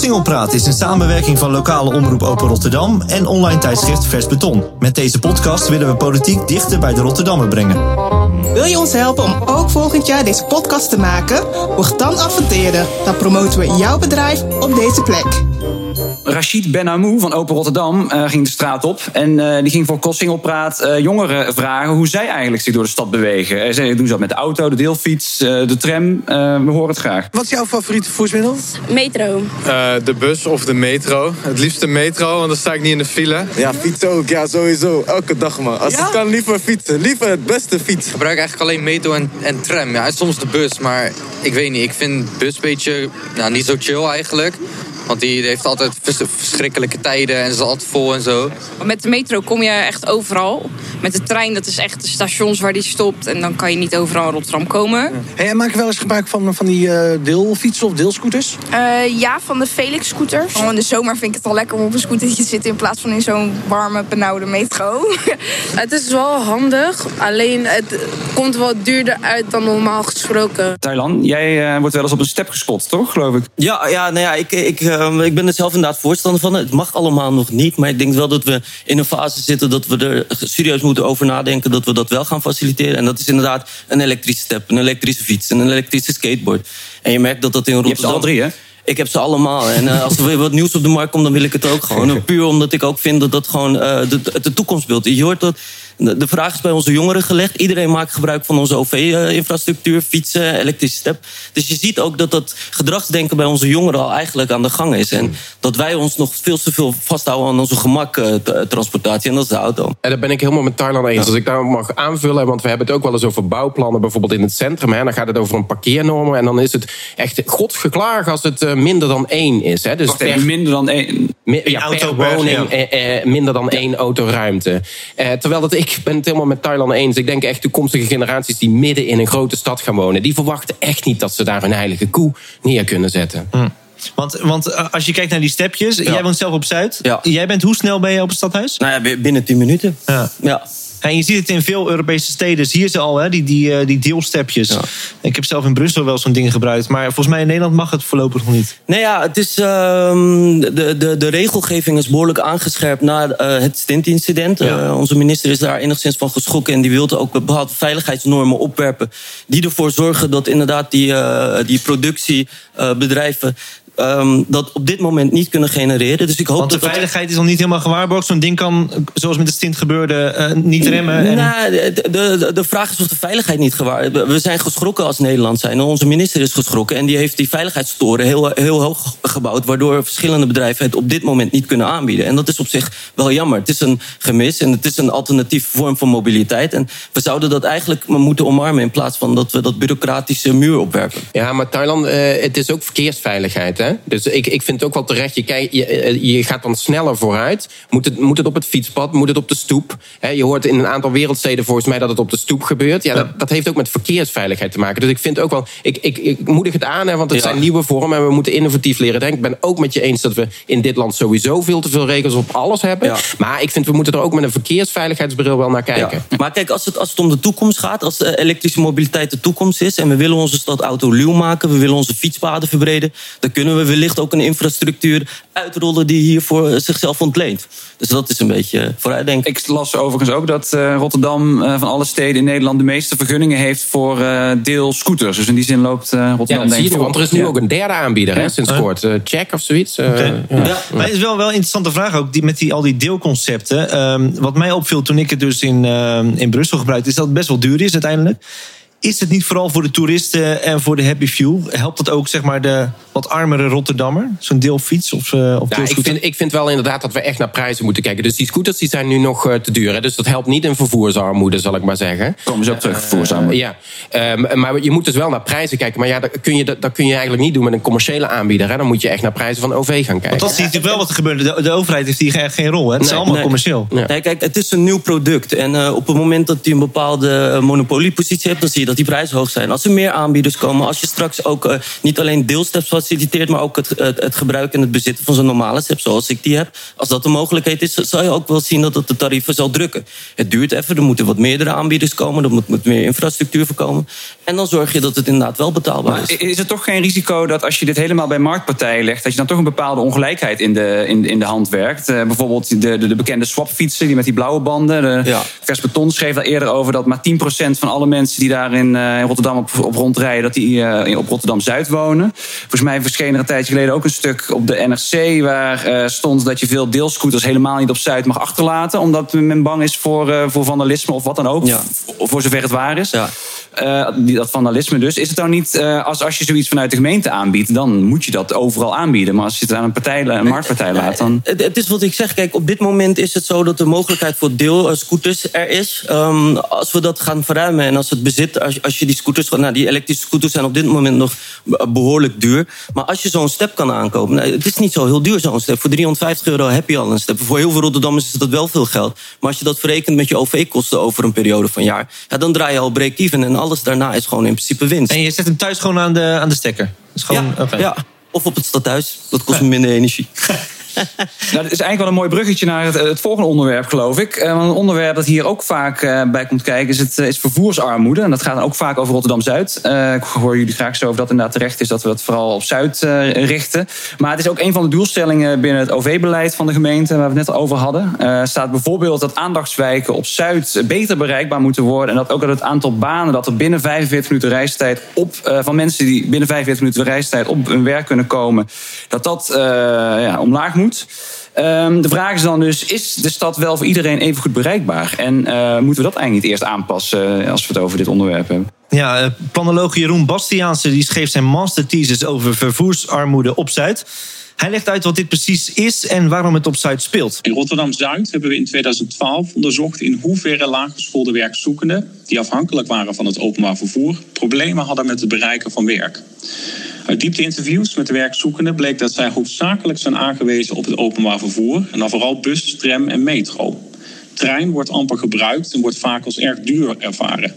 Singelpraat is een samenwerking van lokale omroep Open Rotterdam en online tijdschrift Vers Beton. Met deze podcast willen we politiek dichter bij de Rotterdammer brengen. Wil je ons helpen om ook volgend jaar deze podcast te maken? Word dan adverteerder. Dan promoten we jouw bedrijf op deze plek. Rachid Benamou van Open Rotterdam uh, ging de straat op. En uh, die ging voor Kossingelpraat uh, jongeren vragen hoe zij eigenlijk zich door de stad bewegen. Uh, zij doen ze dat met de auto, de deelfiets, de tram. we horen het graag. Wat is jouw favoriete vervoersmiddel? Metro. de bus of de metro. Het liefst de metro, want dan sta ik niet in de file. Ja, fietsen ook. Ja, sowieso. Elke dag, man. Als ja? het kan, liever fietsen. Liever het beste fiets. Ik gebruik eigenlijk alleen metro en, en tram. Ja, soms de bus, maar ik weet niet. Ik vind bus een beetje nou, niet zo chill eigenlijk. Want die heeft altijd verschrikkelijke tijden en is altijd vol en zo. Met de metro kom je echt overal. Met de trein, dat is echt de stations waar die stopt. En dan kan je niet overal in Rotterdam komen. Hey, en maak je wel eens gebruik van, van die uh, deelfietsen of deelscooters? Uh, ja, van de Felix-scooters. Oh, in de zomer vind ik het al lekker om op een scootertje te zitten... in plaats van in zo'n warme, benauwde metro. het is wel handig, alleen het komt wel duurder uit dan normaal gesproken. Thailand, jij uh, wordt wel eens op een step gespot, toch, geloof ik? Ja, ja, nou ja ik, ik, ik ben er zelf inderdaad voorstander van. Het mag allemaal nog niet, maar ik denk wel dat we in een fase zitten... dat we er serieus moeten over nadenken dat we dat wel gaan faciliteren. En dat is inderdaad een elektrische step, een elektrische fiets, een elektrische skateboard. En je merkt dat dat in Rotterdam... Je hebt ze alle drie, hè? Ik heb ze allemaal. En uh, als er weer wat nieuws op de markt komt, dan wil ik het ook gewoon. Puur omdat ik ook vind dat dat gewoon uh, de, de toekomstbeeld is. Je hoort dat de vraag is bij onze jongeren gelegd. Iedereen maakt gebruik van onze OV-infrastructuur, fietsen, elektrische step. Dus je ziet ook dat dat gedragsdenken bij onze jongeren al eigenlijk aan de gang is. En dat wij ons nog veel te veel vasthouden aan onze gemaktransportatie. En dat is de auto. En daar ben ik helemaal met Thailand eens. Als ik daar mag aanvullen, want we hebben het ook wel eens over bouwplannen, bijvoorbeeld in het centrum. Hè, dan gaat het over een parkeernormen. En dan is het echt godsgeklaag als het eh, minder dan één is. Hè. Dus Wacht, per, minder dan één. ja, auto woning, eh, eh, minder dan één autoruimte. Eh, terwijl dat ik ik ben het helemaal met Thailand eens. Ik denk echt toekomstige generaties die midden in een grote stad gaan wonen, die verwachten echt niet dat ze daar een heilige koe neer kunnen zetten. Hm. Want, want eh, als je kijkt naar die stepjes, jij woont zelf op Zuid. Ja. Jij bent hoe snel ben je op het stadhuis? Nou ja, binnen 10 minuten. Ja. ja. En je ziet het in veel Europese steden. Zie je ze al, hè? Die, die, eh, die deelstepjes. Ik heb zelf in Brussel wel zo'n ding gebruikt. Maar volgens mij in Nederland mag het voorlopig nog niet. Nee, ja, het is, uh, de, de, de regelgeving is behoorlijk aangescherpt na uh, het stintincident. Uh, onze minister is daar enigszins van geschrokken. En die wilde ook bepaalde veiligheidsnormen opwerpen. Die ervoor zorgen dat inderdaad die, die productiebedrijven um, dat op dit moment niet kunnen genereren. Dus ik hoop Want de dat veiligheid is nog niet helemaal gewaarborgd. Zo'n ding kan, zoals met de stint gebeurde, uh, niet remmen. En... Nou, de, de, de, vraag is of de veiligheid niet gewaarborgd We zijn geschrokken als Nederland zijn. Onze minister is geschrokken en die heeft die veiligheidstoren heel, heel hoog gebouwd. Waardoor verschillende bedrijven het op dit moment niet kunnen aanbieden. En dat is op zich wel jammer. Het is een gemis en het is een alternatieve vorm van mobiliteit. En we zouden dat eigenlijk moeten omarmen in plaats van dat we dat bureaucratische muur opwerpen. Ja, maar Thailand, uh, het is ook verkeersveiligheid. Hè? Dus ik, ik vind het ook wel terecht. Je, kijk, je, eh, je gaat dan sneller vooruit. Moet het, moet het op het fietspad? Moet het op de stoep? je hoort in een aantal wereldsteden volgens mij dat het op de stoep gebeurt. Ja, dat, dat heeft ook met verkeersveiligheid te maken. Dus ik vind ook wel. Ik, ik, ik moedig het aan, hè, want het zijn nieuwe vormen en we moeten innovatief leren denken. Ik ben ook met je eens dat we in dit land sowieso veel te veel regels op alles hebben. Maar ik vind we moeten er ook met een verkeersveiligheidsbril wel naar kijken. Maar kijk, als het, als het om de toekomst gaat, als de elektrische mobiliteit de toekomst is en we willen onze stad autoluw maken, we willen onze fietspaden verbreden, dan kunnen we wellicht ook een infrastructuur uitrollen die hiervoor zichzelf ontleent. Dus dat is een beetje vooruitdenken. Ik las overigens ook dat uh, Rotterdam uh, van alle steden in Nederland de meeste vergunningen heeft voor uh, deelscooters. Dus in die zin loopt Rotterdam ja, denk ik. Want er is nu ja. ook een derde aanbieder hè, sinds kort. Check of zoiets. Okay. Ja. ja. Maar het is wel wel een interessante vraag ook die, met die, al die deelconcepten. Um, wat mij opviel toen ik het dus in, in Brussel gebruikte, is dat het best wel duur is uiteindelijk. Is het niet vooral voor de toeristen en voor de happy few? Helpt dat ook zeg maar de wat armere Rotterdammer? Zo'n deelfiets of, uh, of nou, ik, vind, ik vind wel inderdaad dat we echt naar prijzen moeten kijken. Dus die scooters die zijn nu nog uh, te duur. Hè? Dus dat helpt niet in vervoersarmoede, zal ik maar zeggen. Komen ze ook terug, vervoersarmoede. Uh, ja, um, maar je moet dus wel naar prijzen kijken. Maar ja, dat kun je, dat, dat kun je eigenlijk niet doen met een commerciële aanbieder. Hè? Dan moet je echt naar prijzen van OV gaan kijken. Want dat zie je natuurlijk wel wat er gebeurt. De, de overheid heeft hier geen, geen rol. Hè? Het nee, is allemaal nee. commercieel. Nee, kijk, het is een nieuw product. En op het moment dat je een bepaalde monopoliepositie hebt... dan zie je dat die prijzen hoog zijn. Als er meer aanbieders komen, als je straks ook eh, niet alleen deelsteps faciliteert, maar ook het, het, het gebruik en het bezitten van zo'n normale step zoals ik die heb. Als dat een mogelijkheid is, zal je ook wel zien dat het de tarieven zal drukken. Het duurt even, er moeten wat meerdere aanbieders komen, er moet, moet meer infrastructuur voor komen. En dan zorg je dat het inderdaad wel betaalbaar is. Is er toch geen risico dat als je dit helemaal bij marktpartijen legt, dat je dan toch een bepaalde ongelijkheid in de, in, in de hand werkt? Eh, bijvoorbeeld de, de, de bekende swapfietsen, die met die blauwe banden. De Ja. Vers Beton schreef daar eerder over dat maar 10% van alle mensen die daar in, eh, in Rotterdam op, op rondrijden, dat die eh, op Rotterdam Zuid wonen. Volgens mij verscheen er een tijdje geleden ook een stuk op de NRC waar eh, stond dat je veel deelscooters helemaal niet op Zuid mag achterlaten, omdat men bang is voor, voor vandalisme of wat dan ook. Ja. Voor, voor zover het waar is. Eh, die, dat vandalisme dus. Is het dan niet, eh, als, als je zoiets vanuit de gemeente aanbiedt, dan moet je dat overal aanbieden. Maar als je het aan een, partij, een marktpartij laat, dan. Het, het is wat ik zeg. Kijk, op dit moment is het zo dat de mogelijkheid voor deelscooters er is. Ehm, als we dat gaan verruimen en als het bezit, als, als je die scooters, nou, die elektrische scooters zijn op dit moment nog be- behoorlijk duur. Maar als je zo'n step kan aankopen, nou, het is niet zo heel duur zo'n step. Voor 350 euro heb je al een step. Voor heel veel Rotterdammers is dat wel veel geld. Maar als je dat verrekent met je OV-kosten over een periode van jaar, ja, dan draai je al break-even en alles daarna is gewoon in principe winst. En je zet hem thuis gewoon aan de, aan de stekker. Gewoon. Ja, of op het stadhuis. Dat kost me minder energie. Nou, dat is eigenlijk wel een mooi bruggetje naar het, het volgende onderwerp, geloof ik. Eh, een onderwerp dat hier ook vaak eh, bij komt kijken is, het, eh, is vervoersarmoede. En dat gaat dan ook vaak over Rotterdam-Zuid. Eh, ik hoor jullie graag zo of dat inderdaad terecht is dat we dat vooral op Zuid eh, richten. Maar het is ook een van de doelstellingen binnen het OV-beleid van de gemeente, waar we het net over hadden. Staat bijvoorbeeld dat aandachtswijken op Zuid beter bereikbaar moeten worden. En dat ook dat het aantal banen dat er binnen 45 minuten reistijd op, eh, van mensen die binnen 45 minuten reistijd op hun werk kunnen komen, dat dat eh, ja, omlaag moet. Ehm, de vraag is dan dus, is de stad wel voor iedereen even goed bereikbaar? En eh, moeten we dat eigenlijk niet eerst aanpassen eh, als we het over dit onderwerp hebben? Ja, eh, planoloog Jeroen Bastiaanse die schreef zijn masterthesis over vervoersarmoede op Zuid. Hij legt uit wat dit precies is en waarom het op Zuid speelt. In Rotterdam-Zuid hebben we in 2012 onderzocht in hoeverre laaggeschoolde werkzoekenden, die afhankelijk waren van het openbaar vervoer, problemen hadden met het bereiken van werk. Uit diepte-interviews met de werkzoekenden bleek dat zij hoofdzakelijk zijn aangewezen op het openbaar vervoer, en dan vooral bus, tram en metro. Trein wordt amper gebruikt en wordt vaak als erg duur ervaren.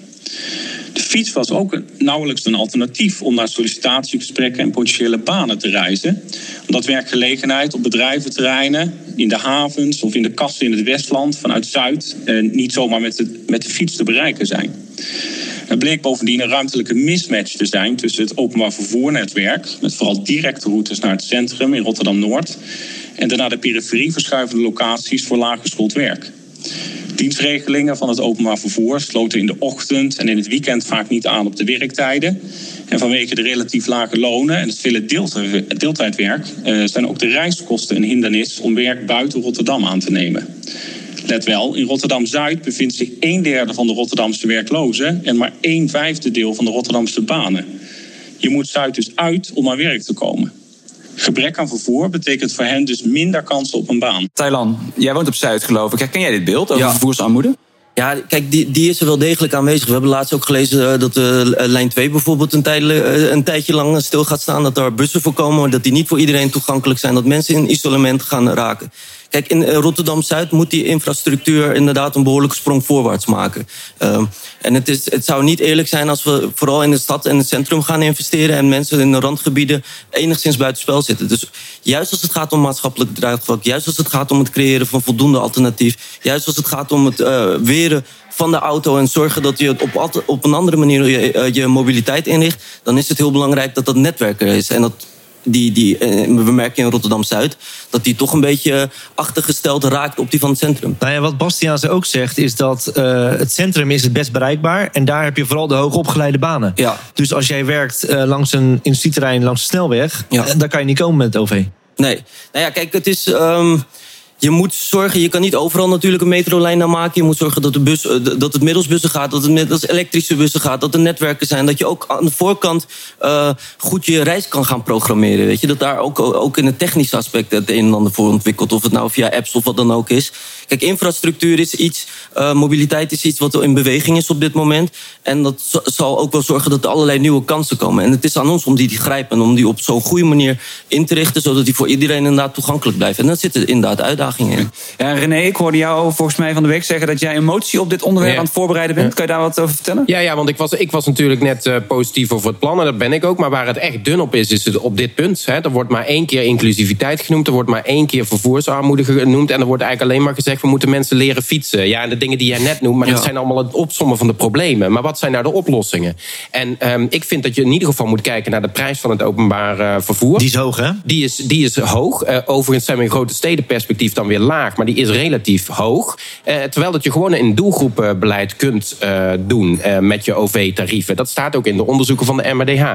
De fiets was ook nauwelijks een alternatief om naar sollicitatiegesprekken en potentiële banen te reizen. Omdat werkgelegenheid op bedrijventerreinen, in de havens of in de kassen in het Westland vanuit Zuid eh, niet zomaar met de, met de fiets te bereiken zijn. Er bleek bovendien een ruimtelijke mismatch te zijn tussen het openbaar vervoernetwerk, met vooral directe routes naar het centrum in Rotterdam Noord, en naar de periferie verschuivende locaties voor laaggeschoold werk. Dienstregelingen van het openbaar vervoer sloten in de ochtend en in het weekend vaak niet aan op de werktijden. En vanwege de relatief lage lonen en het vele deeltij- deeltijdwerk eh, zijn ook de reiskosten een hindernis om werk buiten Rotterdam aan te nemen. Let wel, in Rotterdam Zuid bevindt zich een derde van de Rotterdamse werklozen en maar een vijfde deel van de Rotterdamse banen. Je moet Zuid dus uit om aan werk te komen. Gebrek aan vervoer betekent voor hen dus minder kansen op een baan. Thailand, jij woont op Zuid, geloof ik. Herken jij dit beeld over Ja. vervoersarmoede? Ja, kijk, die, die is er wel degelijk aanwezig. We hebben laatst ook gelezen eh, dat de lijn 2 bijvoorbeeld een, een tijdje lang stil gaat staan. Dat er bussen voor komen, dat die niet voor iedereen toegankelijk zijn. Dat mensen in isolement gaan raken. Kijk, in eh, Rotterdam-Zuid moet die infrastructuur inderdaad een behoorlijke sprong voorwaarts maken. Ehm, en het, is, het zou niet eerlijk zijn als we vooral in de stad en het centrum gaan investeren... en mensen in de randgebieden enigszins buitenspel zitten. Dus juist als het gaat om maatschappelijk draagvlak... juist als het gaat om het creëren van voldoende alternatief... juist als het gaat om het eh, weren van de auto en zorgen dat je op, op een andere manier je, eh, je mobiliteit inricht... dan is het heel belangrijk dat dat netwerk er is. En dat die, die, eh, we merken in Rotterdam-Zuid... dat die toch een beetje achtergesteld raakt op die van het centrum. Nou ja, wat Bastiaanse ook zegt, is dat eh, het centrum is het best bereikbaar. En daar heb je vooral de hoogopgeleide banen. Ja. Dus als jij werkt eh, langs een industrieterrein, langs de snelweg, Ja. dan kan je niet komen met het OV. Nee. Nou ja, kijk, het is. ehm, je moet zorgen, je kan niet overal natuurlijk een metrolijn naar maken. Je moet zorgen dat, de bus, eh, dat het middels bussen gaat, dat het middels elektrische bussen gaat, dat er netwerken zijn. Dat je ook aan de voorkant eh, goed je reis kan gaan programmeren. Weet je? Dat daar ook, ook in het technische aspect het een en ander voor ontwikkelt. Of het nou via apps of wat dan ook is. Kijk, infrastructuur is iets, eh, mobiliteit is iets wat in beweging is op dit moment. En dat zal ook wel zorgen dat er allerlei nieuwe kansen komen. En het is aan ons om die te grijpen en om die op zo'n goede manier in te richten, zodat die voor iedereen inderdaad toegankelijk blijft. En daar zitten inderdaad uitdagingen in. Ja, René, ik hoorde jou volgens mij van de week zeggen dat jij een motie op dit onderwerp Ja. aan het voorbereiden bent. Kan je daar wat over vertellen? Ja, ja want ik was, ik was natuurlijk net eh, positief over het plan. En dat ben ik ook. Maar waar het echt dun op is, is het op dit punt. Hè. Er wordt maar één keer inclusiviteit genoemd. Er wordt maar één keer vervoersarmoede genoemd. En er wordt eigenlijk alleen maar gezegd... we moeten mensen leren fietsen. Ja, en de dingen die jij net noemt. Maar Ja. dat zijn allemaal het opsommen van de problemen. Maar wat zijn nou de oplossingen? En ehm, ik vind dat je in ieder geval moet kijken... naar de prijs van het openbaar eh, vervoer. Die is hoog, hè? Die is, die is hoog. Eh, overigens zijn we in grote stedenperspectief dan weer laag. Maar die is relatief hoog. Eh, terwijl dat je gewoon een doelgroepenbeleid kunt doen met je OV-tarieven. Dat staat ook in de onderzoeken van de MRDH.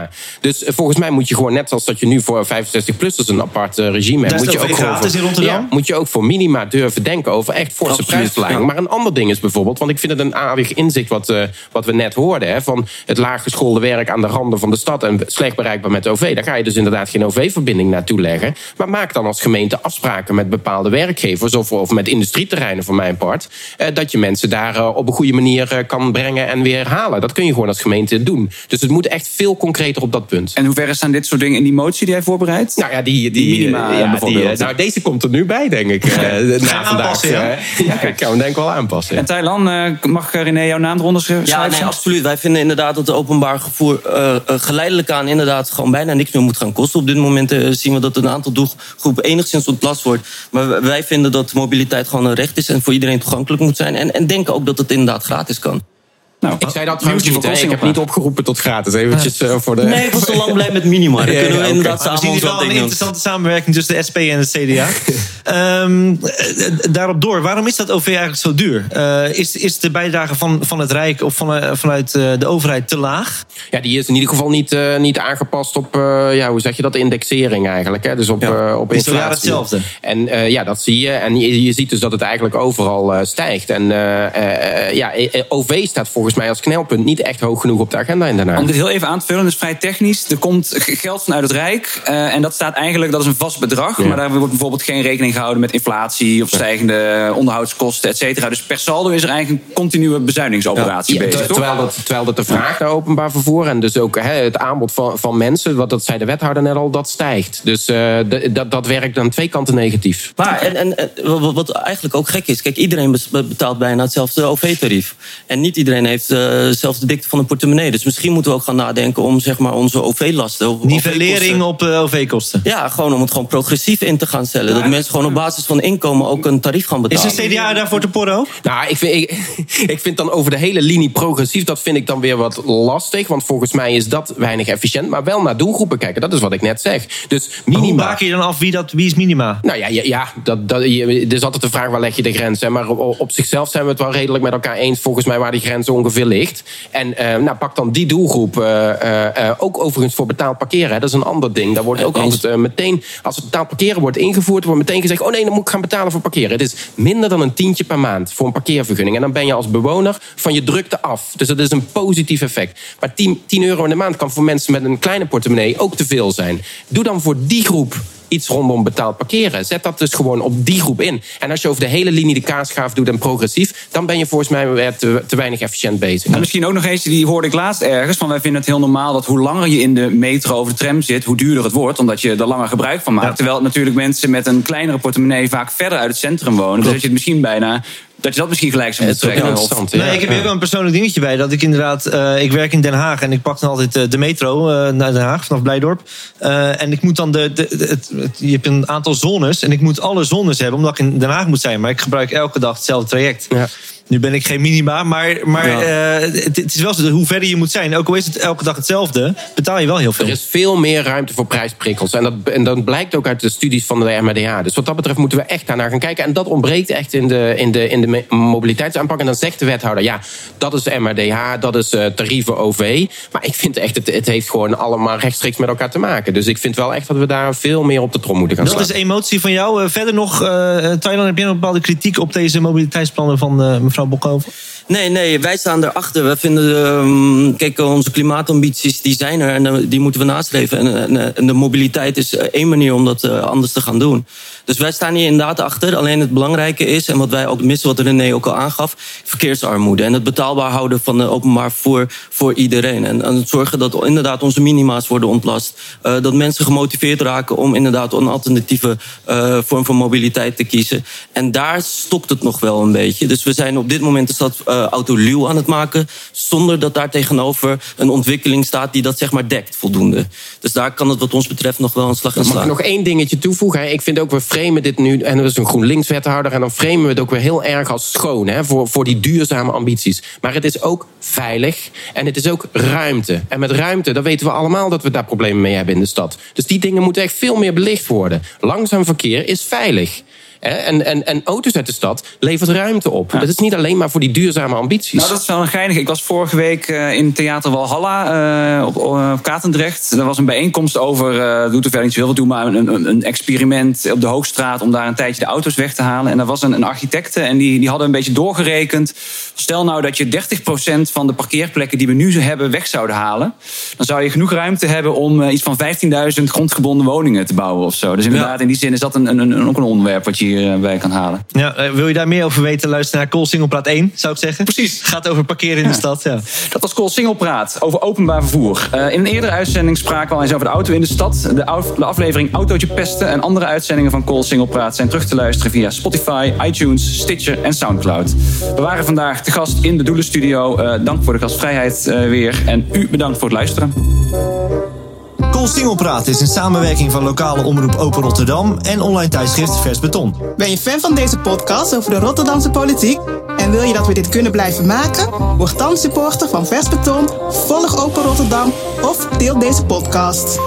Dus volgens mij moet je gewoon, net zoals dat je nu voor 65-plussers een apart regime hebt... Moet je ook voor-? Ja, moet je ook voor minima durven denken over echt forse prijsverlaging. ja. Maar een ander ding is bijvoorbeeld, want ik vind het een aardig inzicht wat, eh, wat we net hoorden. Hè, van het laaggeschoolde werk aan de randen van de stad en slecht bereikbaar met OV. Daar ga je dus inderdaad geen OV-verbinding naartoe leggen. Maar maak dan als gemeente afspraken met bepaalde werkgevers of, of met industrieterreinen voor mijn part. eh, dat je mensen daar eh, op een goede manier kan brengen en weer halen. Dat kun je gewoon als gemeente doen. Dus het moet echt veel concreter op dat punt. En hoe ver staan dit soort dingen in die motie die jij voorbereidt? Nou ja, die, die, Die minima, ja, bijvoorbeeld. die, nou, deze komt er nu bij, denk ik. eh, na vandaag. Ja? eh. ja, ik kan hem denk ik wel aanpassen. ja. En Thailand, eh, mag René jouw naam eronder schrijven? Ja, nee, absoluut. Wij vinden inderdaad dat de openbaar vervoer eh, eh, geleidelijk aan inderdaad gewoon bijna niks meer moet gaan kosten. Op dit moment eh, zien we dat een aantal doelgroepen enigszins ontlast wordt. Maar wij- wij vinden dat mobiliteit gewoon een recht is en voor iedereen toegankelijk moet zijn. En, en denken ook dat het inderdaad gratis kan. Nou, Ik zei dat trouwens nieuwtje niet. Ik heb niet opgeroepen tot gratis. Eventjes eh, voor de... Nee, ik was te lang blij met minima. Dan Ja, kunnen we ja, inderdaad we zien wel een dingen interessante samenwerking tussen de SP en het CDA. Ehm, eh, daarop door, waarom is dat OV eigenlijk zo duur? Eh, is, is de bijdrage van, van het Rijk of van, vanuit eh, de overheid te laag? Ja, die is in ieder geval niet, eh, niet aangepast op, eh, ja, hoe zeg je dat, indexering eigenlijk. Hè? Dus op, Ja. op inflatie. jaar hetzelfde? En eh, ja, dat zie je. En je, je ziet dus dat het eigenlijk overal eh, stijgt. En eh, eh, ja, OV staat volgens mij als knelpunt niet echt hoog genoeg op de agenda in Den Haag. Om dit heel even aan te vullen, dat is vrij technisch. Er komt geld vanuit het Rijk. eh, en dat staat eigenlijk, dat is een vast bedrag. Ja. Maar daar wordt bijvoorbeeld geen rekening gehouden met inflatie of stijgende onderhoudskosten, et cetera. Dus per saldo is er eigenlijk een continue bezuinigingsoperatie Ja, bezig. ter- terwijl, dat, terwijl dat de vraag naar openbaar vervoer en dus ook hè, het aanbod van, van mensen, wat dat zei de wethouder net al, dat stijgt. Dus eh, dat, dat werkt aan twee kanten negatief. Maar en, en, wat- eigenlijk ook gek is, kijk, iedereen betaalt bijna hetzelfde OV-tarief. En niet iedereen heeft eh, zelfs de dikte van een portemonnee. Dus misschien moeten we ook gaan nadenken om zeg maar, onze OV-lasten. Nivellering op eh, OV-kosten. Ja, gewoon om het gewoon progressief in te gaan stellen. Dat mensen gewoon op basis van inkomen ook een tarief gaan Is betalen. de CDA daarvoor te porren ook? Nou, ik vind, ik, ik vind dan over de hele linie progressief, dat vind ik dan weer wat lastig. Want volgens mij is dat weinig efficiënt. Maar wel naar doelgroepen kijken, dat is wat ik net zeg. Dus Maar hoe minima. maak je dan af wie, dat, wie is minima? Nou ja, ja, ja dat, dat, je, er is altijd de vraag waar leg je de grens. Hè? Maar op, op zichzelf zijn we het wel redelijk met elkaar eens, volgens mij, waar die grens ongeveer ligt. En eh, nou, pak dan die doelgroep. eh, eh, ook overigens voor betaald parkeren. Hè? Dat is een ander ding. Daar wordt ook altijd meteen, als het betaald parkeren wordt ingevoerd, wordt meteen gezegd: oh nee, dan moet ik gaan betalen voor parkeren. Het is minder dan een tientje per maand voor een parkeervergunning. En dan ben je als bewoner van je drukte af. Dus dat is een positief effect. Maar 10, 10 euro in de maand kan voor mensen met een kleine portemonnee ook te veel zijn. Doe dan voor die groep iets rondom betaald parkeren. Zet dat dus gewoon op die groep in. En als je over de hele linie de kaasschaaf doet en progressief... dan ben je volgens mij weer te, te weinig efficiënt bezig. En misschien ook nog eens, die hoorde ik laatst ergens. Van wij vinden het heel normaal dat hoe langer je in de metro of de tram zit, hoe duurder het wordt. Omdat je er langer gebruik van maakt. Terwijl natuurlijk mensen met een kleinere portemonnee vaak verder uit het centrum wonen. Dus dat je het misschien bijna. Dat je dat misschien gelijk zou moeten trekken. Of- Nee, ik heb hier ook een persoonlijk dingetje bij. Dat ik inderdaad, eh, ik werk in Den Haag en ik pak dan altijd eh, de metro eh, naar Den Haag vanaf Blijdorp. Eh, en ik moet dan de, de, de- het, het- je hebt een aantal zones en ik moet alle zones hebben omdat ik in Den Haag moet zijn. Maar ik gebruik elke dag hetzelfde traject. Nu ben ik geen minima, maar, maar Ja. eh, het, het is wel zo, hoe verder je moet zijn, ook al is het elke dag hetzelfde, betaal je wel heel veel. Er is veel meer ruimte voor prijsprikkels. En dat, en dat blijkt ook uit de studies van de MRDH. Dus wat dat betreft moeten we echt daarnaar gaan kijken. En dat ontbreekt echt in de, in de, in de mobiliteitsaanpak. En dan zegt de wethouder, ja, dat is MRDH, dat is eh, tarieven OV. Maar ik vind echt, het, het heeft gewoon allemaal rechtstreeks met elkaar te maken. Dus ik vind wel echt dat we daar veel meer op de trom moeten gaan Dat slaan. is emotie van jou. Eh, verder nog, Thailand, heb jij nog bepaalde kritiek op deze mobiliteitsplannen van eh, mevrouw Bokhoven? Nee, nee, wij staan erachter. We vinden, ehm, kijk, onze klimaatambities die zijn er en eh, die moeten we nastreven. En, en, en de mobiliteit is eh, één manier om dat eh, anders te gaan doen. Dus wij staan hier inderdaad achter. Alleen het belangrijke is, en wat wij ook missen, wat René ook al aangaf, verkeersarmoede. En het betaalbaar houden van het openbaar vervoer voor iedereen. En, en zorgen dat inderdaad onze minima's worden ontlast. Dat mensen gemotiveerd raken om inderdaad een alternatieve vorm van mobiliteit te kiezen. En daar stokt het nog wel een beetje. Dus we zijn op dit moment de stad uh, autoluw aan het maken. Zonder dat daar tegenover een ontwikkeling staat die dat zeg maar dekt voldoende. Dus daar kan het wat ons betreft nog wel een slag in slaan. Mag ik nog één dingetje toevoegen? Ik vind ook, we framen dit nu, en er is een GroenLinks-wethouder... en dan framen we het ook weer heel erg als schoon... Hè, voor, voor die duurzame ambities. Maar het is ook veilig en het is ook ruimte. En met ruimte, dan weten we allemaal dat we daar problemen mee hebben in de stad. Dus die dingen moeten echt veel meer belicht worden. Langzaam verkeer is veilig. En, en, en auto's uit de stad levert ruimte op. Dat is niet alleen maar voor die duurzame ambities. Nou, dat is wel een geinig. Ik was vorige week uh, in Theater Walhalla uh, op, op Katendrecht. Er was een bijeenkomst over, uh, doet er verder niet zo heel veel toe... maar een, een, experiment op de Hoogstraat... om daar een tijdje de auto's weg te halen. En daar was een, een architecte en die, die hadden een beetje doorgerekend. Stel nou dat je 30% van de parkeerplekken die we nu hebben weg zouden halen... dan zou je genoeg ruimte hebben om iets van 15.000 grondgebonden woningen te bouwen of zo. Dus inderdaad, ja. in die zin is dat een, een, een, ook een onderwerp wat je hierbij kan halen. Ja, eh, wil je daar meer over weten? Luister naar Kool Singelpraat 1, zou ik zeggen. Precies. Gaat over parkeren in de stad. Ja. Dat was Kool Singelpraat over openbaar vervoer. Uh, in een eerdere uitzending spraken we al eens over de auto in de stad. De, af, de aflevering Autootje Pesten en andere uitzendingen van Kool Singelpraat zijn terug te luisteren via Spotify, iTunes, Stitcher en Soundcloud. We waren vandaag te gast in de Doelenstudio. Uh, dank voor de gastvrijheid weer. En u bedankt voor het luisteren. Kool Singelpraat is een samenwerking van lokale omroep Open Rotterdam en online tijdschrift Vers Beton. Ben je fan van deze podcast over de Rotterdamse politiek? En wil je dat we dit kunnen blijven maken? Word dan supporter van Vers Beton, volg Open Rotterdam of deel deze podcast.